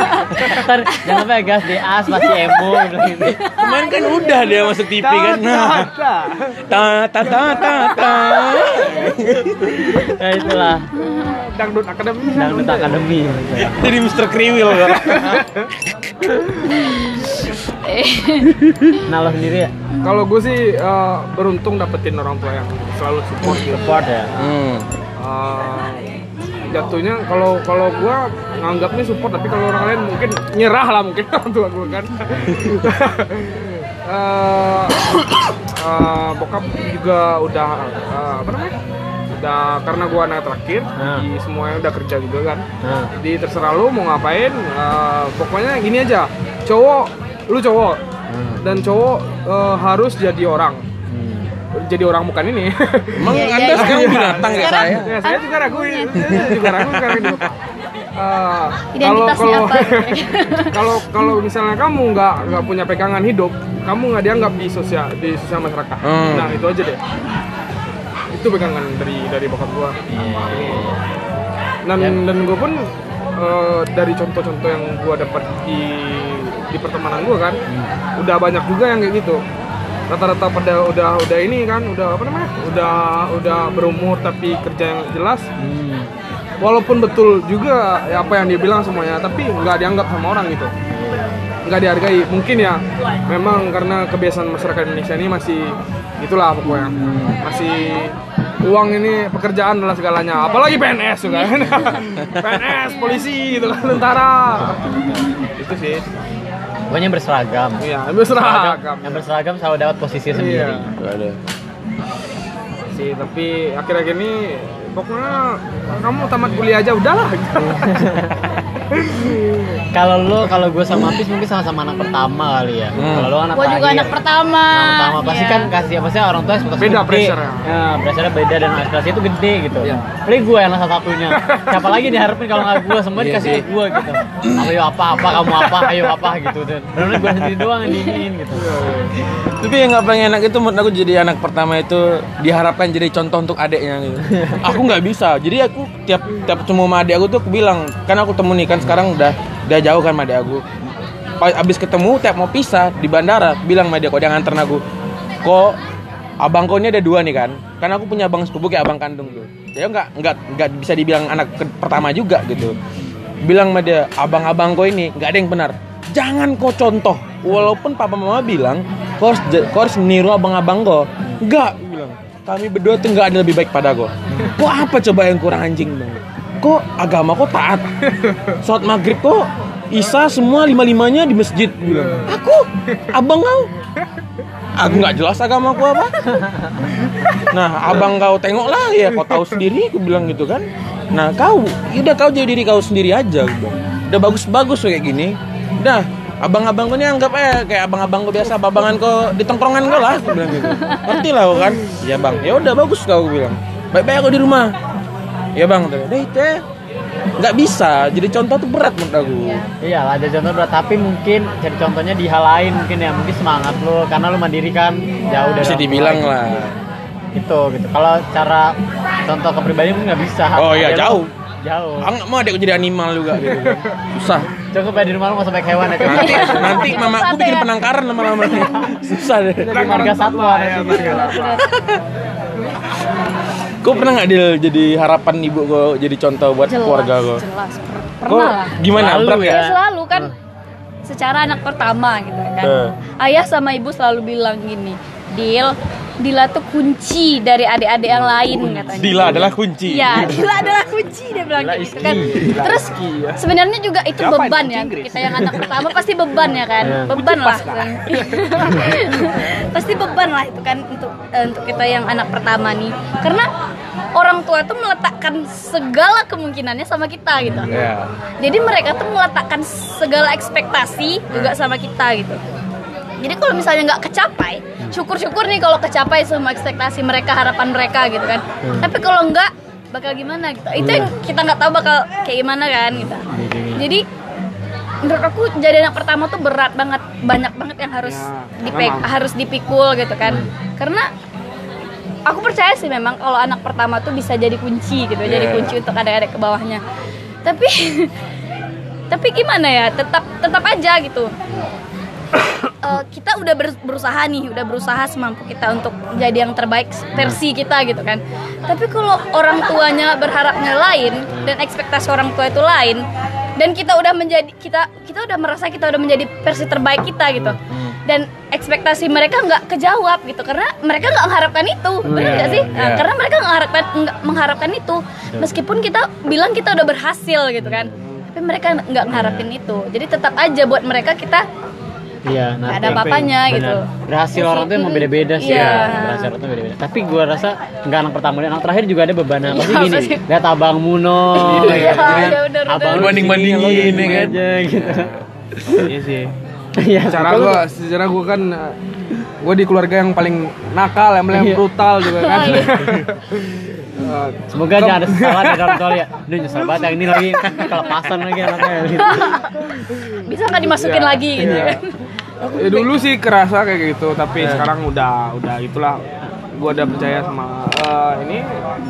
Ntar jangan lupa ya gas di as masih emo gitu. Kemarin kan udah dia masuk TV kan. Nah, ta ta ta ta ta. Ya itulah, Dangdut Academy. dangdut akademi. Gitu. Jadi Mr. Kriwil kan. Nah lo sendiri ya? Kalau gue sih eh, beruntung dapetin orang tua yang selalu support gitu. Support ya? Hmm. Eh, jatuhnya kalau kalau gue nganggapnya support tapi kalau orang lain mungkin nyerah lah mungkin orang tua gue kan. Eh, eh, bokap juga udah eh, apa namanya? Udah karena gue anak terakhir, Nah. jadi semuanya udah kerja juga kan. Nah, Jadi terserah lu mau ngapain, eh, pokoknya gini aja. Cowok, lu cowok hmm. dan cowok eh, harus jadi orang. Hmm. Jadi orang bukan ini. Emang Iya, iya, anda iya. sekarang binatang kayak Sekarang- saya? ya, saya juga ragu, saya juga ragu sekarang ini Bapak. Eh, kalau Identitasnya kalau apa? kalau kalau misalnya kamu nggak nggak punya pegangan hidup, kamu nggak dianggap di sosial di sosial masyarakat. Hmm. Nah itu aja deh. Itu pegangan dari dari bokap gua. Dan Ya. dan gue pun eh, dari contoh-contoh yang gua dapat di di pertemanan gua kan, udah banyak juga yang kayak gitu. Rata-rata pada udah udah ini kan, udah apa namanya? Udah udah berumur tapi kerja yang jelas. Hmm. Walaupun betul juga ya apa yang dia bilang semuanya, tapi nggak dianggap sama orang gitu. Nggak dihargai. Mungkin ya memang karena kebiasaan masyarakat Indonesia ini masih itulah pokoknya. Masih uang ini pekerjaan adalah segalanya. Apalagi PNS juga. Kan PNS polisi gitu kan tentara. Itu sih Pokoknya yang berseragam. iya berseragam Yang berseragam selalu dapat posisi sendiri. iya Gak ada. sih tapi akhir-akhir ini pokoknya kamu tamat kuliah aja udahlah Kalau lo, kalau gue sama Apis mungkin sama-sama anak pertama kali ya. Hmm. Kalau lo anak Gua juga anak pertama. Anak pertama pasti Iya. kan kasih apa sih orang tua ekspektasi Beda gede. pressure-nya. Ya, pressure beda dan ekspektasi itu gede gitu. Iya. Apalagi gue yang salah satunya. Siapa lagi diharapin kalau nggak gue semua Iya dikasih sih. ke gue gitu. Ayo apa apa kamu apa ayo apa gitu dan benar gue sendiri doang yang diinin gitu. Tapi yang nggak paling enak itu menurut aku jadi anak pertama itu diharapkan jadi contoh untuk adiknya gitu. aku nggak bisa. Jadi aku tiap tiap ketemu sama adik aku tuh aku bilang, kan aku temu nih kan sekarang udah udah jauh kan sama adik aku. Abis ketemu tiap mau pisah di bandara, bilang sama dia kok dia nganterin aku. Kok abangku ini ada dua nih kan? Kan aku punya abang sepupu kayak abang kandung tuh. Dia nggak nggak nggak bisa dibilang anak pertama juga gitu. Bilang sama dia, abang-abangku ini nggak ada yang benar. Jangan kau contoh. Walaupun papa mama bilang, kau harus, kau harus niru abang-abang kau. Bilang. Kami berdua tuh nggak ada lebih baik pada kau. Kok apa coba yang kurang anjing bang? Kok agama kau taat? Sholat maghrib kok Isa semua lima-limanya di masjid bilang. Aku, abang kau. Aku nggak jelas agamaku apa. Nah, abang kau tengok lah ya, kau tahu sendiri, aku bilang gitu kan. Nah, kau, udah kau jadi diri kau sendiri aja. Udah bagus-bagus kayak gini. Udah, abang-abang kau ini anggap eh kayak abang-abang kau biasa, babangan kau di tongkrongan kau lah, aku bilang gitu. Ngerti lah kan? Iya bang, ya udah bagus kau aku bilang. Baik-baik aku di rumah. Ya bang, udah itu ya. Nggak bisa, jadi contoh tuh berat menurut aku. Iya lah, ada contoh berat, tapi mungkin jadi contohnya di hal lain mungkin ya mungkin semangat lo karena lo mandiri kan jauh dari Bisa dibilang lah. gitu gitu. Kalau cara contoh kepribadian mungkin nggak bisa. Oh iya, jauh. Jauh. Aku nggak mau adikku jadi animal juga gitu. kan. Susah. Cukup ya di rumah lo nggak usah pakai hewan ya. Cukup. nanti nanti mama aku bikin penangkaran lama-lama susah deh Jadi marga satwa nanti gitu. kau pernah nggak Dil jadi harapan ibu kau jadi contoh buat Jelas, keluarga kau jelas. Kau Pernah lah. gimana Selalu berat ya. selalu kan secara anak pertama gitu kan. Eh. Ayah sama ibu selalu bilang gini, Dil, Dila tuh kunci dari adik-adik yang lain katanya. Dila adalah kunci Iya, Dila adalah kunci dia bilang Dila gitu kan. key. Terus sebenarnya juga itu Siapa beban ya Inggris? kita yang anak pertama pasti beban ya kan. Iya. Beban lah. pasti beban lah itu kan untuk eh, untuk kita yang anak pertama nih. Karena orang tua tuh meletakkan segala kemungkinannya sama kita gitu. ya Jadi mereka tuh meletakkan segala ekspektasi juga sama kita gitu. Jadi kalau misalnya nggak kecapai, syukur-syukur nih kalau kecapai semua ekspektasi mereka, harapan mereka gitu kan. Tapi kalau nggak, bakal gimana gitu. Itu yang kita nggak tahu bakal kayak gimana kan gitu. Jadi menurut aku jadi anak pertama tuh berat banget, banyak banget yang harus Ya, memang. harus dipikul gitu kan. Karena aku percaya sih memang kalau anak pertama tuh bisa jadi kunci gitu, jadi Yeah. kunci untuk adik-adik ke bawahnya. Tapi tapi gimana ya? Tetap tetap aja gitu. Eh, kita udah ber- berusaha nih, udah berusaha semampu kita untuk jadi yang terbaik versi kita gitu kan. Tapi kalau orang tuanya berharapnya lain dan ekspektasi orang tua itu lain, dan kita udah menjadi kita kita udah merasa kita udah menjadi versi terbaik kita gitu Hmm. dan ekspektasi mereka nggak kejawab gitu karena mereka nggak mengharapkan itu benar iya, nggak sih Nah, iya. karena mereka nggak mengharapkan mengharapkan itu meskipun kita bilang kita udah berhasil gitu kan tapi mereka nggak mengharapin itu jadi tetap aja buat mereka kita Iya, Nggak ada nothing. apa-apanya Benar. gitu. Berhasil orang tuh emang beda-beda sih Iya. ya. Berhasil orang tuh beda-beda. Tapi gua rasa nggak anak pertama dan anak terakhir juga ada beban pasti Iya, gini. Lihat abang Muno. Iya, ya kan? iya, benar, Abang ya gini kan? aja gitu. Iya sih. Iya, Secara betul. gua, secara gua kan gue di keluarga yang paling nakal, yang paling Iya. brutal juga kan. Oh, iya. Semoga jangan ada kesalahan dari orang tua ya. Ini nyesel banget yang ini lagi kelepasan lagi anaknya gitu. bisa nggak dimasukin Iya, lagi gitu iya. kan ya dulu sih kerasa kayak gitu, tapi sekarang udah udah itulah. Gua udah percaya sama eh, ini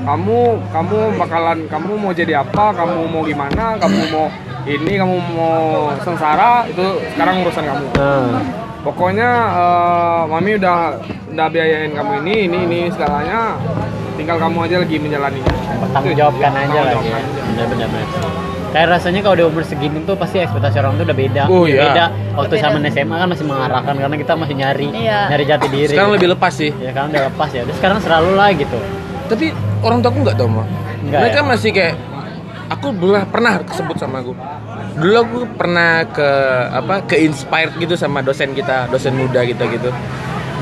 kamu kamu bakalan kamu mau jadi apa, kamu mau gimana, kamu mau ini, kamu mau sengsara itu sekarang urusan kamu. Nah, Pokoknya eh, mami udah udah biayain kamu ini, ini, ini segalanya. Tinggal kamu aja lagi menjalani. bertanggung jawabkan aja lah ya. Tanggung. Benar-benar. Kayak rasanya kalau udah umur segini tuh pasti ekspektasi orang tuh udah beda. Oh, iya. Beda. Waktu Beda. zaman SMA kan masih mengarahkan karena kita masih nyari Iya. nyari jati diri. Sekarang lebih lepas sih. ya kan udah lepas ya. Terus sekarang selalu lah gitu. Tapi orang tua aku nggak tahu mah. Mereka ya? masih kayak aku pernah pernah kesebut sama aku. Dulu aku pernah ke apa ke inspired gitu sama dosen kita, dosen muda kita gitu.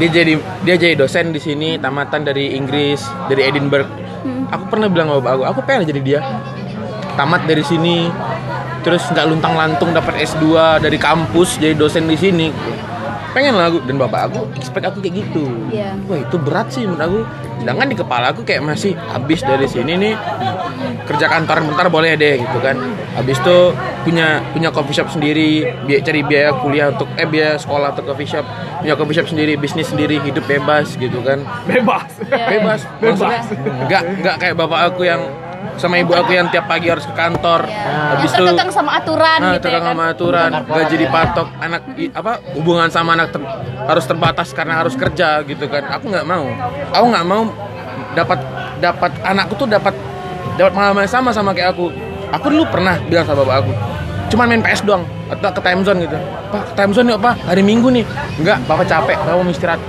Dia jadi dia jadi dosen di sini tamatan dari Inggris, dari Edinburgh. Aku pernah bilang sama bapak aku, aku pengen jadi dia. Tamat dari sini, terus nggak luntang lantung dapat S2 dari kampus jadi dosen di sini. Pengen lah aku dan bapak aku expect aku kayak gitu. Iya. Wah itu berat sih menurut aku. Sedangkan di kepala aku kayak masih habis dari sini nih kerja kantor bentar boleh deh gitu kan. Habis itu punya punya coffee shop sendiri, biaya cari biaya kuliah untuk eh biaya sekolah untuk coffee shop, punya coffee shop sendiri, bisnis sendiri, hidup bebas gitu kan. Bebas. Iya, Bebas, maksudnya nggak nggak kayak bapak aku yang sama ibu aku yang tiap pagi harus ke kantor. yang Habis itu terkekang sama aturan Nah, gitu ya kan sama aturan, jadi ya. patok anak i- apa hubungan sama anak ter- harus terbatas karena harus kerja gitu kan. Aku nggak mau. Aku nggak mau dapat dapat anakku tuh dapat dapat pengalaman sama sama kayak aku. Aku dulu pernah bilang sama bapak aku, cuman main PS doang atau ke time zone gitu. Pak, ke time zone yuk pak, hari Minggu nih. Enggak, bapak capek, bapak mau istirahat.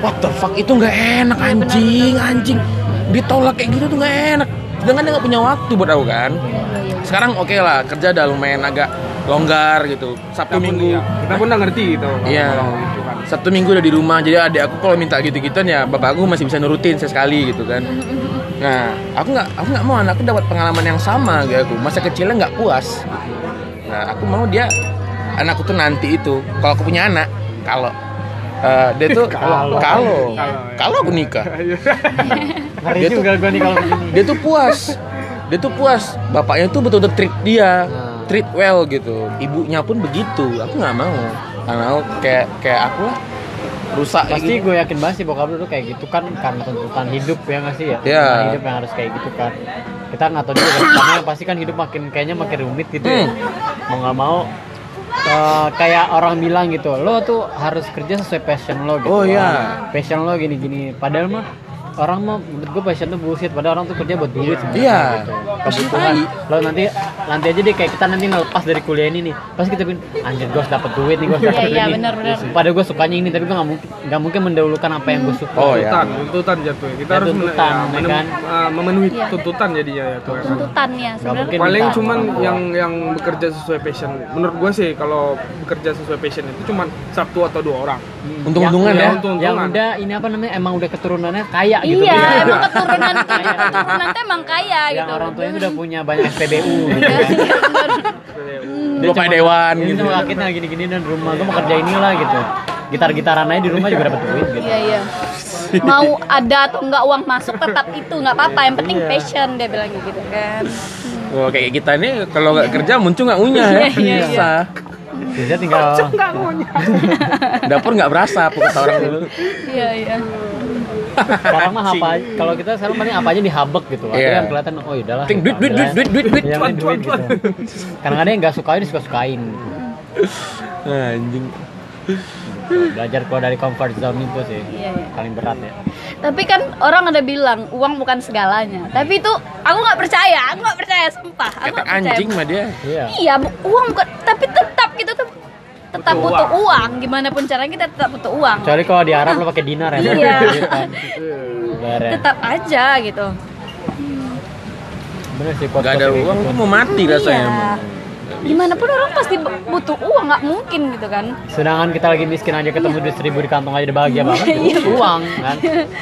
What the fuck itu nggak enak anjing, anjing. Ditolak kayak gitu tuh nggak enak. Sedangkan dia nggak punya waktu buat aku kan. Sekarang oke lah kerja udah lumayan agak longgar gitu. Sabtu Kita pun, minggu. ya, kita pun udah ngerti gitu. Iya. gitu kan. sabtu minggu udah di rumah jadi adik aku kalau minta gitu gituan ya bapak aku masih bisa nurutin sesekali gitu kan. Nah aku nggak aku nggak mau anakku dapat pengalaman yang sama kayak aku. Masa kecilnya nggak puas. Nah aku mau dia anakku tuh nanti itu. Kalau aku punya anak kalau eh, dia tuh Kalau. kalau Kalau, ya. aku nikah Ngeri Dia tuh- gue nih kalau dia tuh puas dia tuh puas bapaknya tuh betul-betul treat dia Nah. treat well gitu ibunya pun begitu aku nggak mau karena aku kayak kayak aku lah rusak Pasti gitu. gue yakin banget sih bokap lu tuh kayak gitu kan karena tuntutan hidup ya nggak sih ya? Iya. Tuntutan hidup yang harus kayak gitu kan. Kita nggak tahu juga karena pasti kan hidup makin kayaknya makin rumit gitu ya. Hmm. Mau nggak mau eh, kayak orang bilang gitu, lo tuh harus kerja sesuai passion lo gitu. Oh, iya. Passion lo gini-gini. Padahal mah orang mah menurut gue passion tuh bullshit padahal orang tuh kerja buat duit sebenarnya Iya. gitu. kebutuhan lo nanti nanti aja deh kayak kita nanti ngelepas dari kuliah ini nih pasti kita bikin anjir gue harus dapet duit nih gue harus Iya, dapet iya, duit nih benar, benar. pada gue sukanya ini tapi gue nggak mungkin nggak mungkin mendahulukan apa yang gue suka Oh, iya. tuntutan, tuntutan jatuh. Kita Ya, harus tuntutan, ya, ya menem- kan? uh, memenuhi Iya. tuntutan jadinya ya tuh. ya tuntutannya sebenarnya Paling cuman yang yang bekerja sesuai passion. Menurut gua sih kalau bekerja sesuai passion itu cuman satu atau dua orang. Untung-untungan Yang- ya. yang- udah ini apa namanya emang udah keturunannya kaya gitu iya Iya. emang keturunan keturunan tuh emang kaya yang gitu orang tuanya udah punya banyak SPBU gitu Iya, kan iya, benar. Dua Pak Dewan gitu. gitu. Ini rakitnya gini-gini dan rumah gue mau kerja inilah gitu. Gitar-gitaran aja di rumah juga dapat duit gitu. iya iya mau ada atau enggak uang masuk tetap itu nggak apa-apa yang penting Iya. passion dia bilang gitu kan Oh, kayak kita nih kalau nggak kerja muncul nggak unyah ya. Iya, iya, iya. Susah. Biasanya tinggal Dapur nggak berasa kata orang dulu. iya iya sekarang mah apa kalau kita sekarang paling apa aja dihabek gitu. Akhirnya Iya. kan kelihatan oh udahlah. Ting duit duit duit duit duit duit. Yang penting duit gitu. Kadang-kadang yang nggak sukain disuka-sukain. Anjing. belajar keluar dari comfort zone itu sih Iya, iya. paling berat ya Tapi kan orang ada bilang uang bukan segalanya. Tapi itu aku nggak percaya, aku nggak percaya sumpah. Aku Kata percaya. anjing mah dia. iya Iya, bu- uang bukan, tapi tuh tetap Butuh butuh uang. Gimana pun caranya kita tetap butuh uang. kecuali kalau di Arab lo pakai dinar ya Iya. Gitu kan. Beres. Tetap aja gitu. bener sih Gak ada uang tuh mau mati rasanya. Iya. Gimana pun orang pasti bu- butuh uang, nggak mungkin gitu kan. sedangkan kita lagi miskin aja ketemu duit seribu di kantong aja udah bahagia banget Iya. butuh uang kan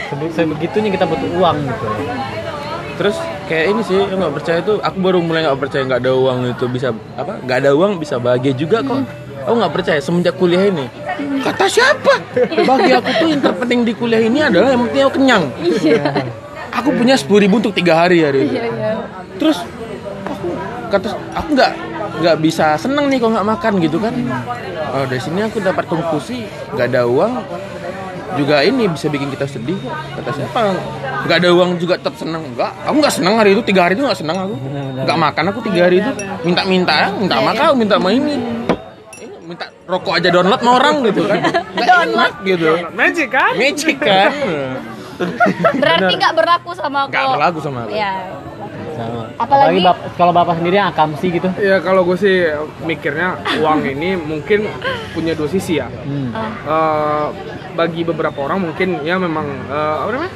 Sebe- sebegitunya kita butuh uang gitu Terus kayak ini sih, yang nggak percaya tuh, aku baru mulai nggak percaya nggak ada uang itu bisa apa? Nggak ada uang bisa bahagia juga kok. Aku nggak percaya semenjak kuliah ini. Kata siapa? Bagi aku tuh yang terpenting di kuliah ini adalah yang penting aku kenyang. Iya. Aku punya sepuluh ribu untuk tiga hari hari itu. Iya, iya. Terus aku kata aku nggak nggak bisa seneng nih kalau nggak makan gitu kan. Oh dari sini aku dapat konklusi nggak ada uang juga ini bisa bikin kita sedih kata siapa nggak ada uang juga tetap seneng enggak aku nggak seneng hari itu tiga hari itu nggak seneng aku nggak makan aku tiga hari itu minta minta ya minta makan minta mainin Eh, minta rokok aja download sama orang gitu kan nggak enak gitu Magic kan? magic kan Berarti nggak berlaku sama nggak kalau- berlaku sama aku Ya. sama Apalagi- apalagi bap- kalau bapak sendiri yang akamsi gitu Ya kalau gue sih mikirnya uang ini mungkin punya dua sisi ya. hmm. Eh, bagi beberapa orang mungkin ya memang eh, apa namanya?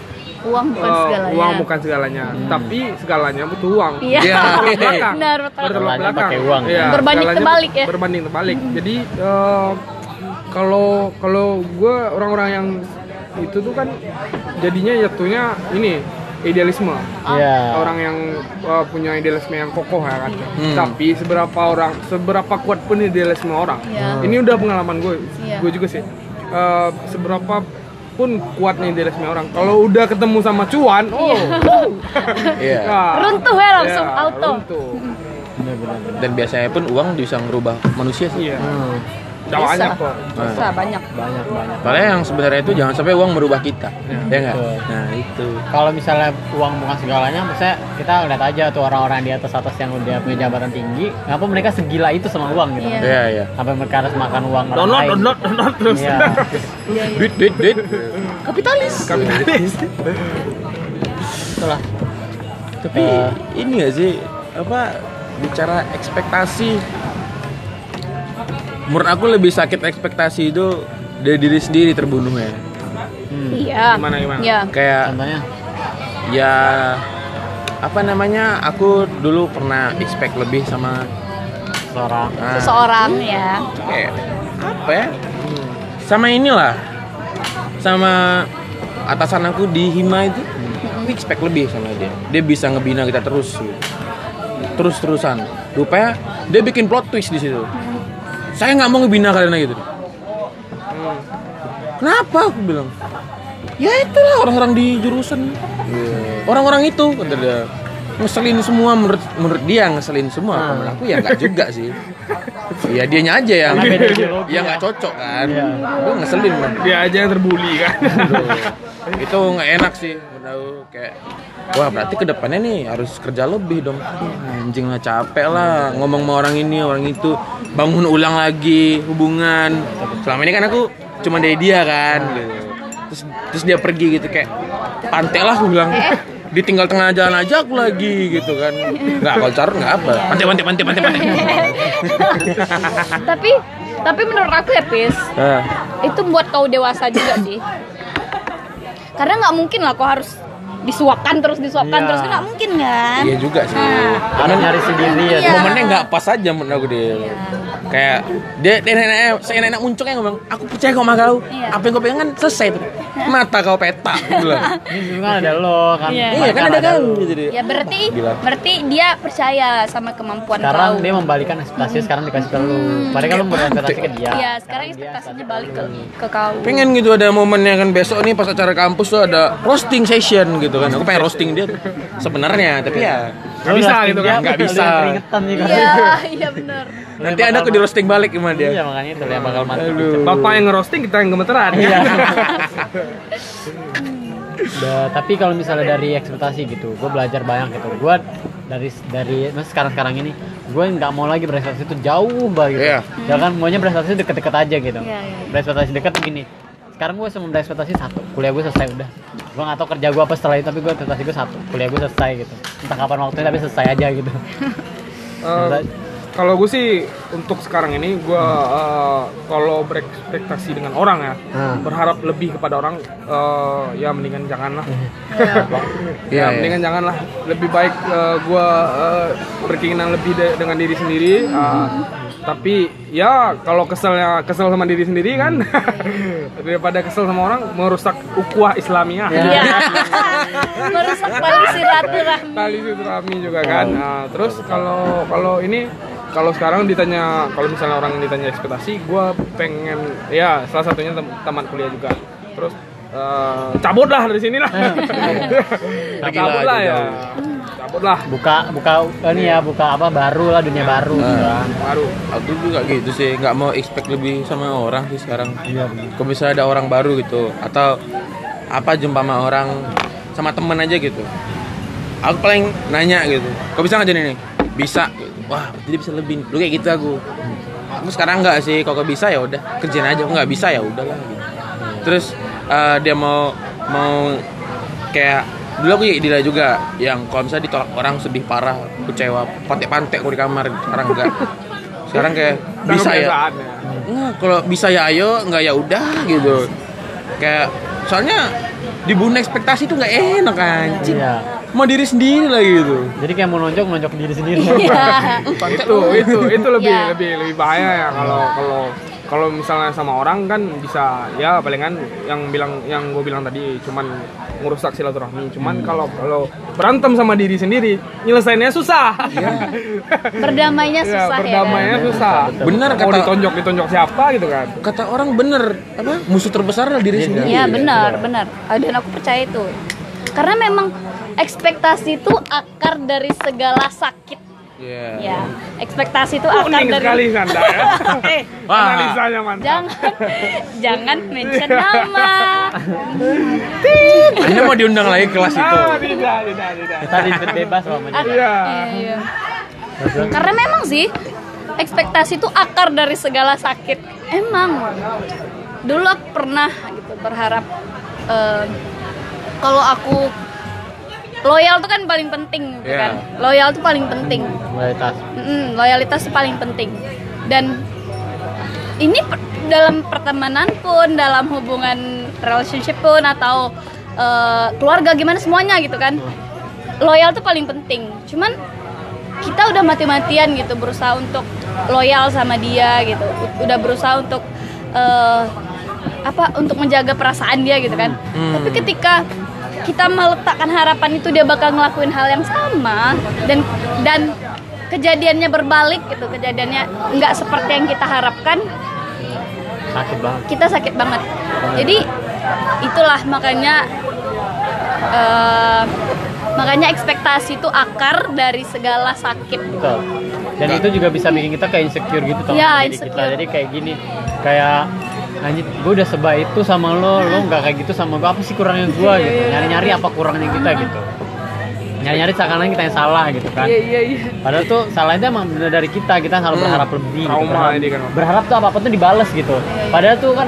Uang bukan Eh, segalanya. uang bukan segalanya, tapi segalanya butuh uang. Iya. Iya. Belakang. Benar, betul. Bertolak Segalanya belakang. pakai uang. Iya, Berbanding segalanya terbalik ya. Berbanding terbalik. Jadi eh, kalau kalau gue orang-orang yang itu tuh kan jadinya jatuhnya ini idealisme. Iya. Orang yang uh, punya idealisme yang kokoh ya kan. Hmm. Tapi seberapa orang, seberapa kuat pun idealisme orang. Iya. Ini udah pengalaman gue. Iya. Gue juga sih. Uh, seberapa pun kuatnya idealisme orang. Kalau udah ketemu sama cuan, oh. Iya. Nah, Runtuh ya langsung, iya, auto. runtuh. dan biasanya pun uang bisa ngerubah manusia sih Iya. hmm. Bisa. banyak kok. Bisa banyak. banyak banyak Soalnya yang sebenarnya itu jangan sampai uang merubah kita, ya nggak? Betul. Nah itu. kalau misalnya uang bukan segalanya maksudnya kita lihat aja tuh orang-orang di atas atas yang udah punya jabatan tinggi kenapa mereka segila itu sama uang gitu Iya. Iya iya. sampai mereka harus makan uang orang Download, download, download terus. Iya. Duit duit duit. Kapitalis. Kapitalis. itulah Tapi Eh. ini gak sih apa bicara ekspektasi? Menurut aku lebih sakit ekspektasi itu dari diri sendiri terbunuhnya. hmm. Iya. Gimana, gimana? Iya. Kayak contohnya ya apa namanya? Aku dulu pernah expect lebih sama seorang ah, Seseorang ya. kayak apa ya? Sama inilah. Sama atasan aku di Hima itu aku expect lebih sama dia. Dia bisa ngebina kita terus gitu. Terus-terusan. Rupanya dia bikin plot twist di situ. Saya nggak mau ngebina karena gitu. Kenapa aku bilang? Ya itulah orang-orang di jurusan. Orang-orang itu kata dia. Ngeselin semua menurut menurut dia ngeselin semua. Ah. Menurut aku ya nggak juga sih. Ya dianya aja yang ya. nggak cocok kan. Iya. Gue ngeselin man. Dia aja yang terbuli kan. Aduh, itu nggak enak sih menurut kayak wah berarti ke depannya nih harus kerja lebih dong anjing lah capek lah ngomong sama orang ini orang itu bangun ulang lagi hubungan selama ini kan aku cuma dari dia kan gitu. terus terus dia pergi gitu kayak pantai lah aku bilang ditinggal tengah jalan aja aku lagi gitu kan. Nggak kalau carut nggak apa. Pantai pantai pantai pantai pantai tapi tapi menurut aku ya Pis, Nah, itu buat kau dewasa juga sih. Karena nggak mungkin lah kau harus disuapkan terus disuapkan Iya. terus. Kan nggak mungkin kan. iya juga sih. Harus nyari sendiri ya. Iya. momennya nggak pas aja menurut aku dia kayak dia dia nenek saya nenek muncul yang ngomong aku percaya kau sama kau. Iya. apa yang kau pengen kan selesai tuh. Mata kau peta bilang ini juga kan ada lo kan. Iya. iya kan ada kan gitu dia Ya berarti Gila. berarti dia percaya sama kemampuan sekarang kau. dia membalikan ekspektasi sekarang dikasih ke lu. Padahal kan lu berekspektasi ke dia. Iya, sekarang ekspektasinya balik ke ke kau. pengen gitu ada momennya kan besok nih pas acara kampus tuh ada roasting session gitu kan. Aku pengen roasting dia tuh sebenarnya tapi ya Nggak bisa gitu kan. Nggak bisa. keringetan juga Iya, iya benar. nanti ada aku di roasting balik sama dia iya makanya itu yang bakal mati. Bapak yang ngerosting kita yang gemeteran. Iya. ya. Da- tapi kalau misalnya dari ekspektasi gitu, gue belajar banyak gitu. Gue dari dari mas sekarang sekarang ini, gue nggak mau lagi berekspektasi itu jauh banget gitu. Iya. ya kan maunya berekspektasi deket-deket aja gitu Iya, iya. berekspektasi deket begini sekarang gue cuma berekspektasi satu kuliah gue selesai udah. Gue nggak tahu kerja gue apa setelah itu tapi gue ekspektasi gue satu kuliah gue selesai gitu. Entah kapan waktunya tapi selesai aja gitu. Eh, kalau gue sih untuk sekarang ini gue eh, kalau berekspektasi dengan orang ya Hmm. berharap lebih kepada orang eh, ya mendingan jangan lah Iya. Iya, ya mendingan jangan lah lebih baik eh, gue eh, berkeinginan lebih de- dengan diri sendiri eh, tapi ya kalau keselnya kesel sama diri sendiri kan daripada kesel sama orang merusak ukhuwah Islamiyah Iya. Merusak tali silaturahmi. tali silaturahmi juga kan. Nah, terus kalau kalau ini kalau sekarang ditanya kalau misalnya orang ditanya ekspektasi, gue pengen ya salah satunya tem- taman kuliah juga. Terus eh, cabut lah dari sini lah. Pergi cabut lah ya. Lah. buka buka ini ya buka apa baru lah dunia baru gitu kan Baru. Aku juga gitu sih, nggak mau expect lebih sama orang sih sekarang. iya. Kalau bisa ada orang baru gitu, atau apa jumpa sama orang sama temen aja gitu. Aku paling nanya gitu, kok bisa nggak jadi nih? Bisa. Gitu. Wah, jadi bisa lebih. Lu kayak gitu aku. Aku sekarang nggak sih, kalau bisa ya udah kerjain aja. Nggak bisa ya udahlah. Gitu. Terus eh, dia mau mau kayak dulu aku kayak Dira juga yang kalau misalnya ditolak orang sedih parah kecewa pantek-pantek aku di kamar sekarang enggak sekarang kayak bisa ya ya. Nggak, kalau bisa ya ayo, nggak ya udah gitu. Kayak soalnya dibunuh ekspektasi itu nggak enak anjing. iya Mau diri sendiri lah gitu. jadi kayak mau nonjok nonjok diri sendiri Iya. itu itu itu lebih Ya. lebih lebih bahaya ya kalau kalau kalau misalnya sama orang kan bisa ya palingan yang bilang yang gue bilang tadi cuman ngurusak silaturahmi cuman kalau kalau berantem sama diri sendiri nyelesainnya susah Berdamainya ya, susah ya. berdamainya susah Bener mau kata ditonjok ditonjok siapa gitu kan kata orang bener apa musuh terbesar adalah diri Iya, sendiri. Iya benar, benar. Ah, Dan aku percaya itu. Karena memang ekspektasi itu akar dari segala sakit. Iya. Ya, ekspektasi itu akar kuning dari sekali anda ya eh Wah. analisanya mantap jangan jangan mention nama. Hanya mau diundang lagi ke kelas itu. ah tidak tidak tidak kita ribet bebas loh sama dia. iya Iya. Karena memang sih ekspektasi itu akar dari segala sakit. Emang. Dulu aku pernah gitu berharap eh, kalau aku loyal tuh kan paling penting, gitu Iya. kan? Loyal tuh paling penting. loyalitas Mm-mm, loyalitas itu paling penting. Dan ini per- dalam pertemanan pun, dalam hubungan relationship pun atau eh, keluarga gimana semuanya gitu kan. Loyal tuh paling penting. Cuman kita udah mati-matian gitu berusaha untuk loyal sama dia gitu. Udah berusaha untuk eh, apa untuk menjaga perasaan dia gitu kan. Hmm. Tapi ketika kita meletakkan harapan itu dia bakal ngelakuin hal yang sama. Dan dan kejadiannya berbalik gitu kejadiannya nggak seperti yang kita harapkan sakit banget. kita sakit banget. Jadi itulah makanya eh, makanya ekspektasi itu akar dari segala sakit. Betul. Dan itu juga bisa bikin kita kayak insecure gitu tau Iya, sama diri kita. insecure. jadi kayak gini kayak anjir gue udah sebaik itu sama lo lo nggak kayak gitu sama gue apa sih kurangnya gue Iya, gitu nyari nyari apa kurangnya kita gitu nyari nyari seakan-akan kita yang salah gitu kan iya iya Padahal tuh salahnya emang bener dari kita, kita selalu berharap lebih. gitu. Berharap, ini kan. berharap tuh apa apa tuh dibales gitu. Padahal tuh kan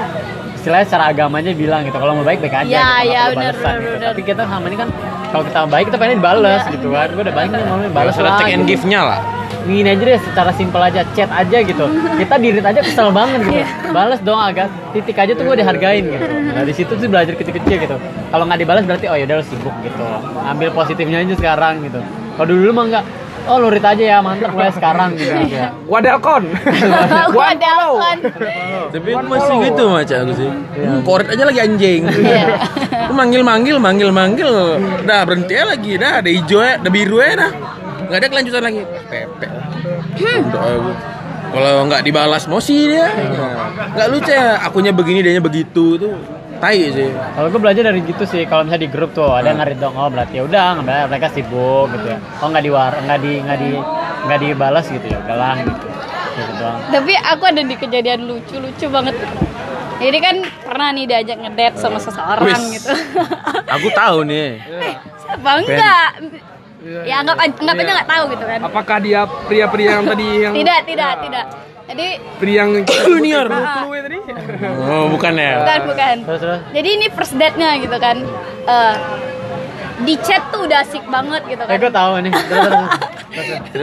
istilahnya secara agamanya bilang gitu, kalau mau baik baik aja. Ya, gitu, ya, perlu benar, gitu. benar. Tapi kita sama ini kan kalau kita baik kita pengen dibales Iya. gitu kan. Gue udah nih mau Balas bales ada lah. check and gitu. give-nya lah. Gini aja deh secara simpel aja chat aja gitu. Kita dirit aja kesel banget gitu. Iya. Balas dong agak titik aja tuh gue dihargain gitu. Nah di situ tuh belajar kecil-kecil gitu. Kalau nggak dibalas berarti oh yaudah lo sibuk gitu. Ambil positifnya aja sekarang gitu. Kalau dulu mah nggak Oh lurit aja ya mantap mulai sekarang gitu. ya. Wadelkon telepon Tapi masih gitu macam aku sih. Hmm, koret aja lagi anjing. Iya. Manggil manggil manggil manggil. Dah berhenti aja lagi. Dah ada hijau ya, ada biru ya dah. Nggak ada kelanjutan lagi. Pepe. Aku. Kalau nggak dibalas mosi dia. Nggak lucu ya. Akunya begini, dianya begitu tuh. Tai sih. Kalau gue belajar dari gitu sih, kalau misalnya di grup tuh ada yang ngarit dong, oh berarti ya udah nggak- mereka sibuk gitu ya. Oh nggak diwar, nggak di nggak di nggak dibalas gitu ya, udahlah gitu. Gitu doang. tapi aku ada di kejadian lucu lucu banget jadi kan pernah nih diajak ngedate sama seseorang Wis. gitu Aku tahu nih. apa enggak ya anggap anggap aja Iya. nggak tahu gitu kan Apakah dia pria-pria yang tadi yang tidak tidak tidak jadi pria yang Junior. Tadi? Oh, bukan ya. bukan bukan Terus terus. jadi ini first date-nya gitu kan Eh, di chat tuh udah asik banget gitu Eh kan gue tahu nih. Terus terus.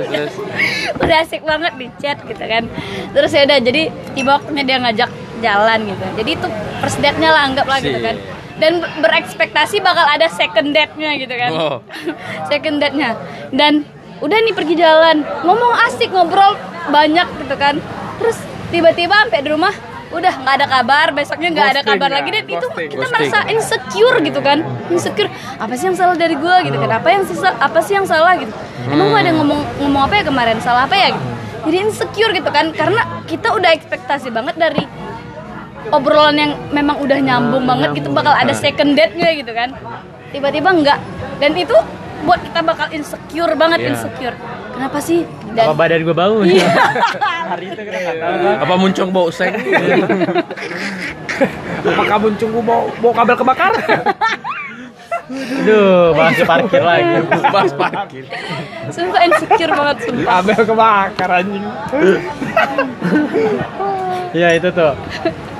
Terus udah asik banget di chat gitu kan terus ya udah jadi tiba waktunya dia ngajak jalan gitu jadi itu first date-nya lah anggap lah gitu kan dan ber- berekspektasi bakal ada second date-nya gitu kan Oh. second date-nya dan udah nih pergi jalan. Ngomong asik ngobrol banyak gitu kan. Terus tiba-tiba sampai di rumah udah nggak ada kabar besoknya nggak ada kabar ya, lagi dan itu kita Ghosting. merasa insecure gitu kan. Insecure. Apa sih yang salah dari gue gitu kan? Apa yang sisa apa sih yang salah gitu? Emang gue ada ngomong ngomong apa ya kemarin? Salah apa ya? Gitu. jadi insecure gitu kan. Karena kita udah ekspektasi banget dari obrolan yang memang udah nyambung banget gitu bakal ada second date-nya gitu kan. Tiba-tiba enggak dan itu buat kita bakal insecure banget Iya. insecure kenapa sih Apa dan badan gue bau? Iya. Hari itu kita nggak tahu. Apa muncung bau seng? Apakah buncungku mau mau kabel kebakar? Aduh, bahas parkir lagi. Pas parkir. sumpah insecure banget sumpah kabel kebakar anjing. Iya itu tuh.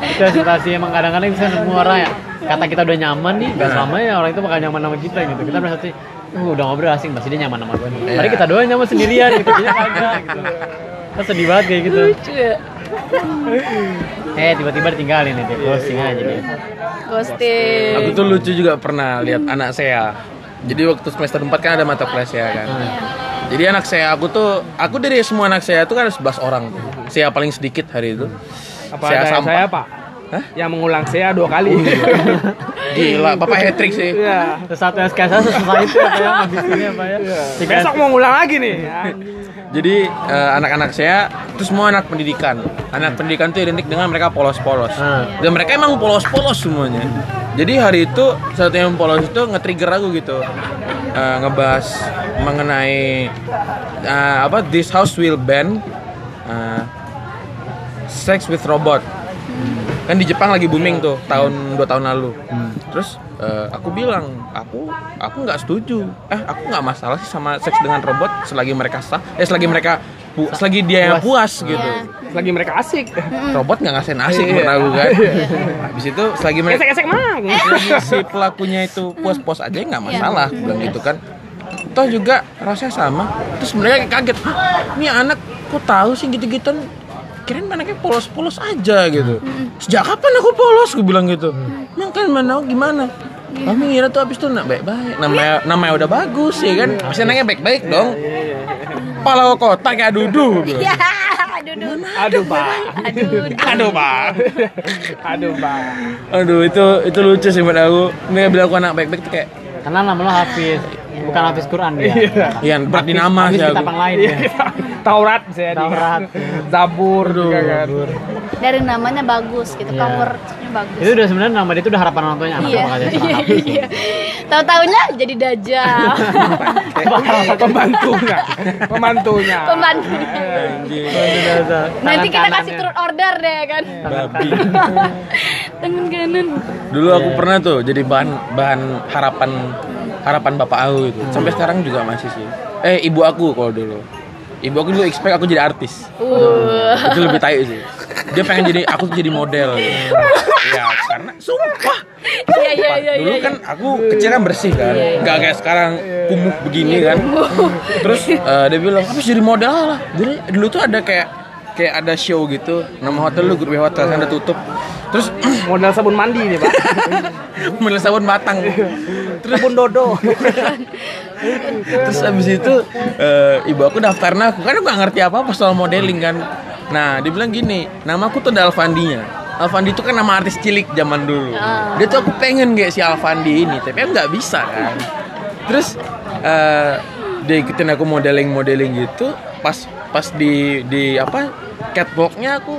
Itu ekspektasi emang kadang-kadang bisa semua orang ya. Kata kita udah nyaman nih, gak Nah. selamanya orang itu bakal nyaman sama kita gitu. Kita merasa sih, uh, udah ngobrol asing, pasti dia nyaman sama gue nih. Iya. Tadi kita doang nyaman sendirian gitu, dia kagak gitu. Kita sedih banget kayak gitu. lucu ya Eh tiba-tiba ditinggalin nih, dia ghosting aja dia. ghosting Aku tuh lucu juga pernah lihat anak saya. Jadi waktu semester 4 kan ada mata kuliah saya kan. Jadi anak saya aku tuh aku dari semua anak saya tuh kan ada 11 orang tuh. Saya paling sedikit hari itu. Apa Saya ada sampah. saya pak? Hah? Yang mengulang saya dua kali. Gila, Bapak hat trick sih. Iya. Terus satu SKS sesuai itu apa ya, habis ini apa ya. Tiga Besok mau ngulang lagi nih. Jadi eh, anak-anak saya itu semua anak pendidikan. Anak pendidikan itu identik dengan mereka polos-polos. Ah. Dan mereka emang polos-polos semuanya. Jadi hari itu satu yang polos itu nge-trigger aku gitu. Eh, ngebahas mengenai eh, apa this house will ban eh, sex with robot. Kan di Jepang lagi booming tuh tahun dua tahun lalu. Terus eh, aku bilang aku aku nggak setuju. Eh aku nggak masalah sih sama seks dengan robot selagi mereka sah. Eh selagi mereka pu- selagi dia yang puas gitu. Iya. Lagi mereka asik. Robot nggak ngasihin asik Iya. menurut aku kan. Habis itu selagi mereka Esek-esek mang. selagi si pelakunya itu puas-puas aja nggak masalah aku bilang gitu kan. Toh juga rasanya sama. Terus mereka kayak kaget. "Hah, Ini anak kok tahu sih gitu-gitu? Kirain anaknya polos-polos aja gitu. Sejak kapan aku polos? Gue bilang gitu. Emang kan mana tahu gimana? Kami ngira tuh abis itu nak baik-baik. Namanya namanya udah bagus ya kan. Pasti anaknya baik-baik dong. Pala kotak kayak dudu. gua bilang. ya aduh pak. aduh Aduh, Pak. Aduh pak. Aduh, itu itu lucu sih buat aku. Ini bilang aku anak baik-baik tuh kayak Karena nama lo Hafiz, bukan Hafiz Quran dia. Iya, berarti nama sih aku. kitab yang lain Iya. ya. Taurat saya di. Taurat. Zabur juga kan. dari namanya bagus gitu Iya. Bagus. Itu udah sebenarnya nama dia itu udah harapan orang tuanya anak iya. bakal jadi seorang iya iya. Tahu-taunya jadi dajjal. Pembantunya. Pembantunya. pembantu nanti kita kasih turun turun order deh kan? Babi. tangan kanan. Dulu aku pernah tuh jadi bahan bahan harapan harapan bapak aku itu. Sampai sekarang juga masih sih. Eh, ibu aku kalau dulu. Ibu aku dulu expect aku jadi artis. uh Itu lebih tai sih. Dia pengen jadi aku tuh jadi model. Ya, karena sumpah. iya iya iya Dulu iya kan aku kecil kan bersih kan, nggak kayak sekarang kumuh begini kan. Terus eh, dia bilang, habis jadi model lah. Jadi dulu tuh ada kayak kayak ada show gitu, nama hotel lu Grup Hotel kan udah tutup. Terus Modal sabun mandi nih pak. model sabun batang. Terus Sabun dodo. Terus abis itu eh, ibu aku daftarin aku, kan aku nggak ngerti apa apa soal modeling kan. Nah, dia bilang gini, nama aku tuh ada Alfandinya. Alfandi itu kan nama artis cilik zaman dulu. Ah. Dia tuh aku pengen kayak si Alfandi ini, tapi aku nggak bisa kan. Terus eh dia ikutin aku modeling-modeling gitu, pas pas di di apa catwalknya aku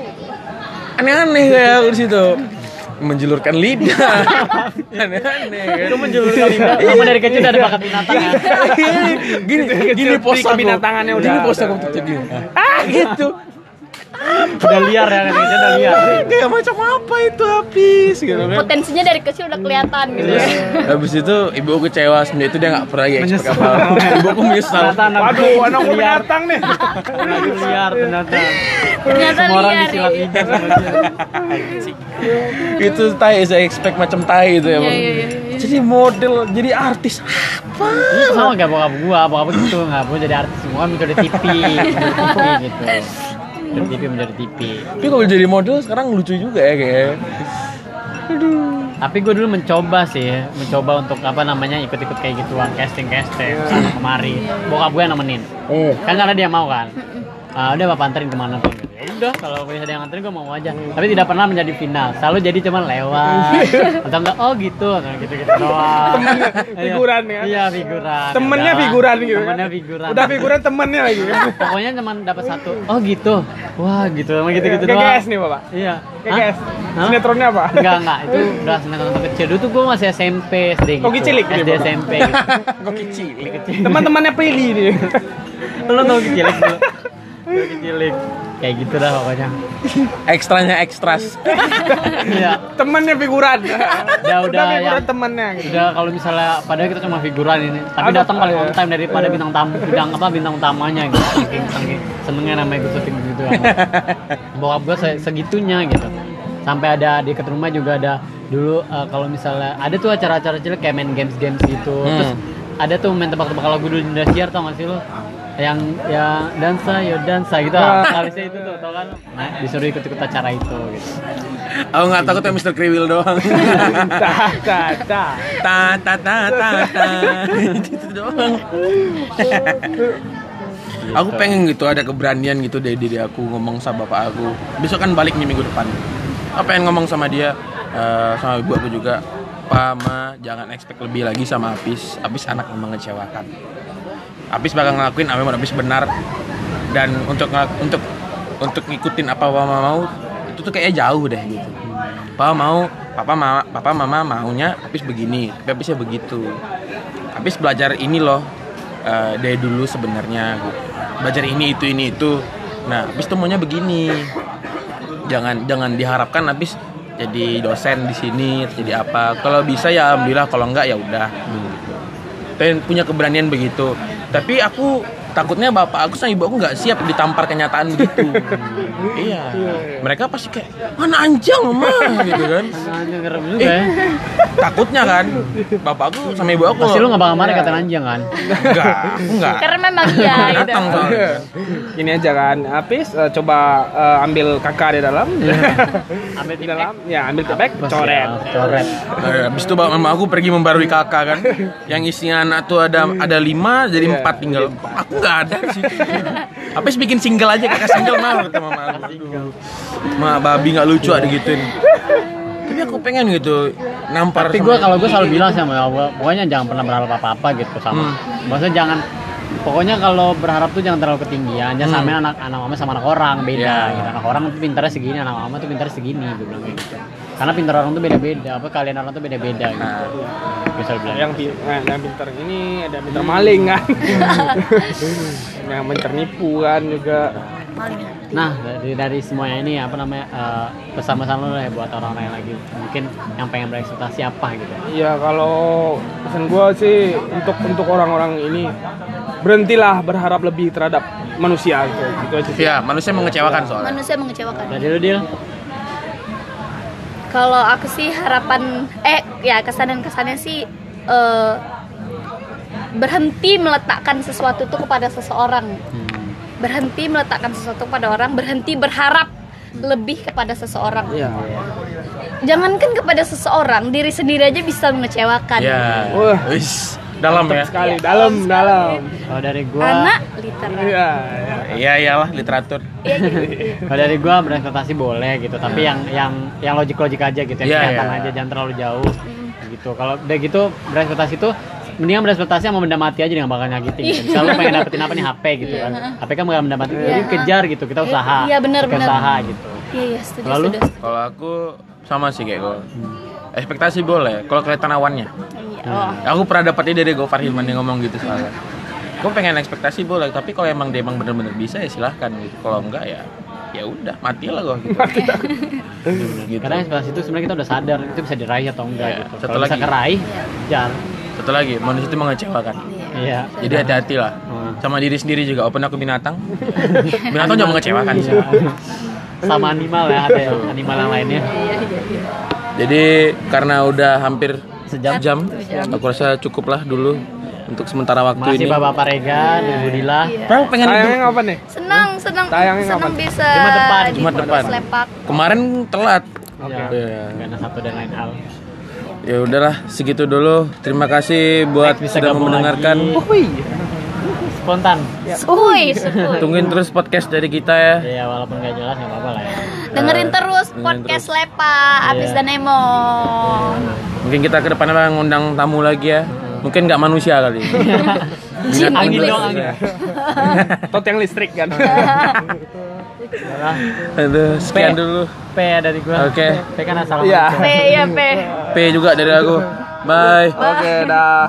aneh-aneh kayak aku di situ. Menjulurkan lidah. Aneh-aneh kan. Itu menjulurkan lidah. Kamu dari kecil udah ada bakat binatang ya. gini gini pos aku. kebinatangannya udah gini pos aku tuh gini. Ah gitu udah liar ya katanya udah liar kayak macam apa itu habis gitu kan Potensinya dari kecil udah kelihatan gitu ya. habis itu ibu aku kecewa semenjak itu dia nggak pernah lagi expect apa ibu aku menyesal Waduh, anak gue binatang nih. anak liar ternyata Ternyata semua orang ya. lidah sama dia itu tai saya expect macam tai itu ya Iya, Bang. iya, iya, iya. jadi model jadi artis apa Iya, sama kayak bokap gua, bokap gua gitu nggak mau jadi artis semua TV, menjadi TV gitu. Dari TV menjadi TV. tapi kalau jadi model sekarang lucu juga ya kayaknya Tapi gue dulu mencoba sih, mencoba untuk apa namanya ikut-ikut kayak gituan, casting casting, sana kemari. Bokap gue nemenin. oh Kan karena dia mau kan. Ah, udah bapak anterin ke mana pun. Ya udah, kalau bisa dia nganterin gue mau aja. Tapi tidak pernah menjadi final. Selalu jadi cuman lewat. Atau enggak, oh gitu, nah, gitu-gitu doang. Temennya, Iya. figuran ya? Iya figuran. Temennya Udah. figuran gitu. kan? Temennya figuran. Udah figuran temennya lagi. Pokoknya cuma dapat satu. Oh gitu. Wah gitu, emang gitu-gitu doang. KKS nih, Bapak. Iya. Hah? Sinetronnya apa? Enggak, enggak. Itu udah sinetron kecil. Dulu tuh gue masih SMP, SD gitu. Koki cilik SD. SMP gitu. kok kecil Teman-temannya Prilly nih. Lo tau Koki cilik dulu. Koki cilik. Kayak gitu dah pokoknya. ekstranya ekstras Iya. Temennya figuran. Udah, udah, figuran yang- temennya gitu. Udah kalau misalnya padahal kita cuma figuran ini, tapi datang paling on iya. time daripada bintang tamu, bintang apa bintang utamanya gitu. Saking senengnya namanya gue syuting gitu. Bokap gue se- segitunya gitu. Sampai ada di dekat rumah juga ada dulu eh, kalau misalnya ada tuh acara-acara cilik kayak main games-games gitu. Hmm. Terus ada tuh main tebak-tebak lagu dulu di Indosiar tau gak sih lo? Yang yang dansa yo dansa gitu. Ah. alisnya itu tuh tau kan? Nah, disuruh ikut-ikut acara itu gitu. Aku nggak takut ya Mr. Kriwil doang. Ta ta ta. ta ta ta ta ta. Itu doang. Aku pengen gitu ada keberanian gitu dari diri aku ngomong sama bapak aku. Besok kan balik nih minggu depan. Aku pengen ngomong sama dia eh, sama ibu aku juga. Pa, Ma, jangan expect lebih lagi sama Apis. Apis anak yang mengecewakan Apis bakal ngelakuin apa yang Apis benar. Dan untuk untuk untuk ngikutin apa mama mau itu tuh kayaknya jauh deh gitu. Papa mau papa mama papa mama maunya Apis begini tapi Apisnya begitu. Apis belajar ini loh eh, dari dulu sebenarnya gitu. belajar ini itu ini itu. Nah Apis tuh maunya begini. Jangan jangan diharapkan Apis jadi dosen di sini jadi apa. Kalau bisa ya alhamdulillah kalau enggak ya udah. Pengen punya keberanian begitu tapi aku takutnya bapak aku sama ibu aku nggak siap ditampar kenyataan begitu iya. Mereka pasti kayak mana anjang mah gitu kan. Anjing ngerem juga ya. takutnya kan bapakku sama ibu aku. Pasti lu gak bakal marah kata anjing kan? enggak aku enggak Karena memang iya gitu. datang soalnya Gini aja kan, Apis eh, coba eh, ambil kakak di dalam. Ambil di dalam, ya ambil tepek, Pas coret. ya, Coret. Eh, Habis itu bapak mama aku pergi membarui kakak kan. Yang isinya anak tuh ada ada lima jadi Iya, empat tinggal. Aku nggak ada di situ Habis bikin single aja kakak single mau kata mama aku Aduh. Ma babi nggak lucu ada gituin Tapi aku pengen gitu nampar Tapi sama- gue kalau gue selalu bilang sama Allah, pokoknya jangan pernah berharap apa-apa gitu sama. Hmm. Maksudnya jangan Pokoknya kalau berharap tuh jangan terlalu ketinggian, jangan samain anak anak mama sama anak orang beda. Hmm. Ya. Gitu. Anak orang tuh pintarnya segini, anak mama tuh pintarnya segini, gue bilang gitu. Karena pintar orang tuh beda-beda, apa kalian orang tuh beda-beda gitu. Nah, Gue selalu bilang. Yang pi- nah, yang pintar ini ada pintar maling kan. yang pintar nipu kan juga. Nah dari dari semuanya ini apa namanya eh, pesan-pesan lo lah ya buat orang-orang yang lagi mungkin yang pengen berekspektasi apa gitu. Iya kalau pesan gua sih untuk untuk orang-orang ini berhentilah berharap lebih terhadap manusia gitu, gitu aja. sih. ya manusia mengecewakan soalnya Manusia mengecewakan. Dari lo deal? Kalau aku sih harapan eh ya kesan dan kesannya sih eh, berhenti meletakkan sesuatu itu kepada seseorang. Hmm. Berhenti meletakkan sesuatu kepada orang, berhenti berharap lebih kepada seseorang. Iya. Jangankan kepada seseorang, diri sendiri aja bisa mengecewakan. ya Wah. wis dalam ya Sekali dalam dalam. Kalau dari gua Anak literal. Iya. iya. iya iyalah literatur Iya, gitu. Kalau dari gua berekspektasi boleh gitu, tapi yang yang yang logik-logik aja gitu, yang Iya, kelihatan iya. aja jangan terlalu jauh gitu. Kalau udah gitu berekspektasi tuh mendingan berekspektasi sama benda mati aja yang bakal nyakitin. Gitu. Misalnya lu pengen dapetin apa nih HP gitu kan. HP kan bakal benda mati. Jadi Iya. kejar gitu, kita usaha. Iya, benar, benar. usaha gitu. Iya, iya, setuju, Lalu? setuju. kalau aku sama sih kayak gue ekspektasi boleh kalau kelihatan awannya Iya. Oh. Aku pernah dapetnya dari Gofar Hilman yang ngomong gitu soalnya. Gue pengen ekspektasi boleh, tapi kalau emang dia emang bener-bener bisa ya silahkan gitu. Kalau enggak ya ya udah mati lah gua gitu. gitu. Karena ekspektasi itu sebenarnya kita udah sadar itu bisa diraih atau enggak Iya, gitu. satu Kalau bisa keraih, jangan. Satu lagi, manusia itu mengecewakan. Iya. Jadi hati-hati lah. Hmm. Sama diri sendiri juga. Open aku binatang. binatang juga mengecewakan sih. Sama animal ya ada animal yang lainnya. Jadi karena udah hampir Sejam. jam, aku rasa cukup lah dulu untuk sementara waktu Masih ini. Bapak Regan, Ibu Dila. Bang, pengen Sayangnya kapan nih? Senang, senang, Tayangnya senang kapan? bisa Jumat depan, di Jumat depan. Kemarin telat. Ya, Iya. karena satu dan lain hal. Ya udahlah, segitu dulu. Terima kasih buat Next bisa sudah mendengarkan. lagi. Spontan. Suy, suy. Tungguin terus podcast dari kita ya. Ya walaupun gak jelas nggak apa-apa lah ya. Dengerin terus dengerin podcast terus. Lepa, Abis Iya. dan Emo. Mungkin kita ke depannya ngundang tamu lagi ya. Mungkin nggak manusia kali. Ingat Angin dong, angin. Tot yang listrik kan. Udah. Aduh, sekian P. dulu. P ya dari gua. Oke. P kan asal Iya. P ya P. P juga dari aku. Bye. Oke, dah.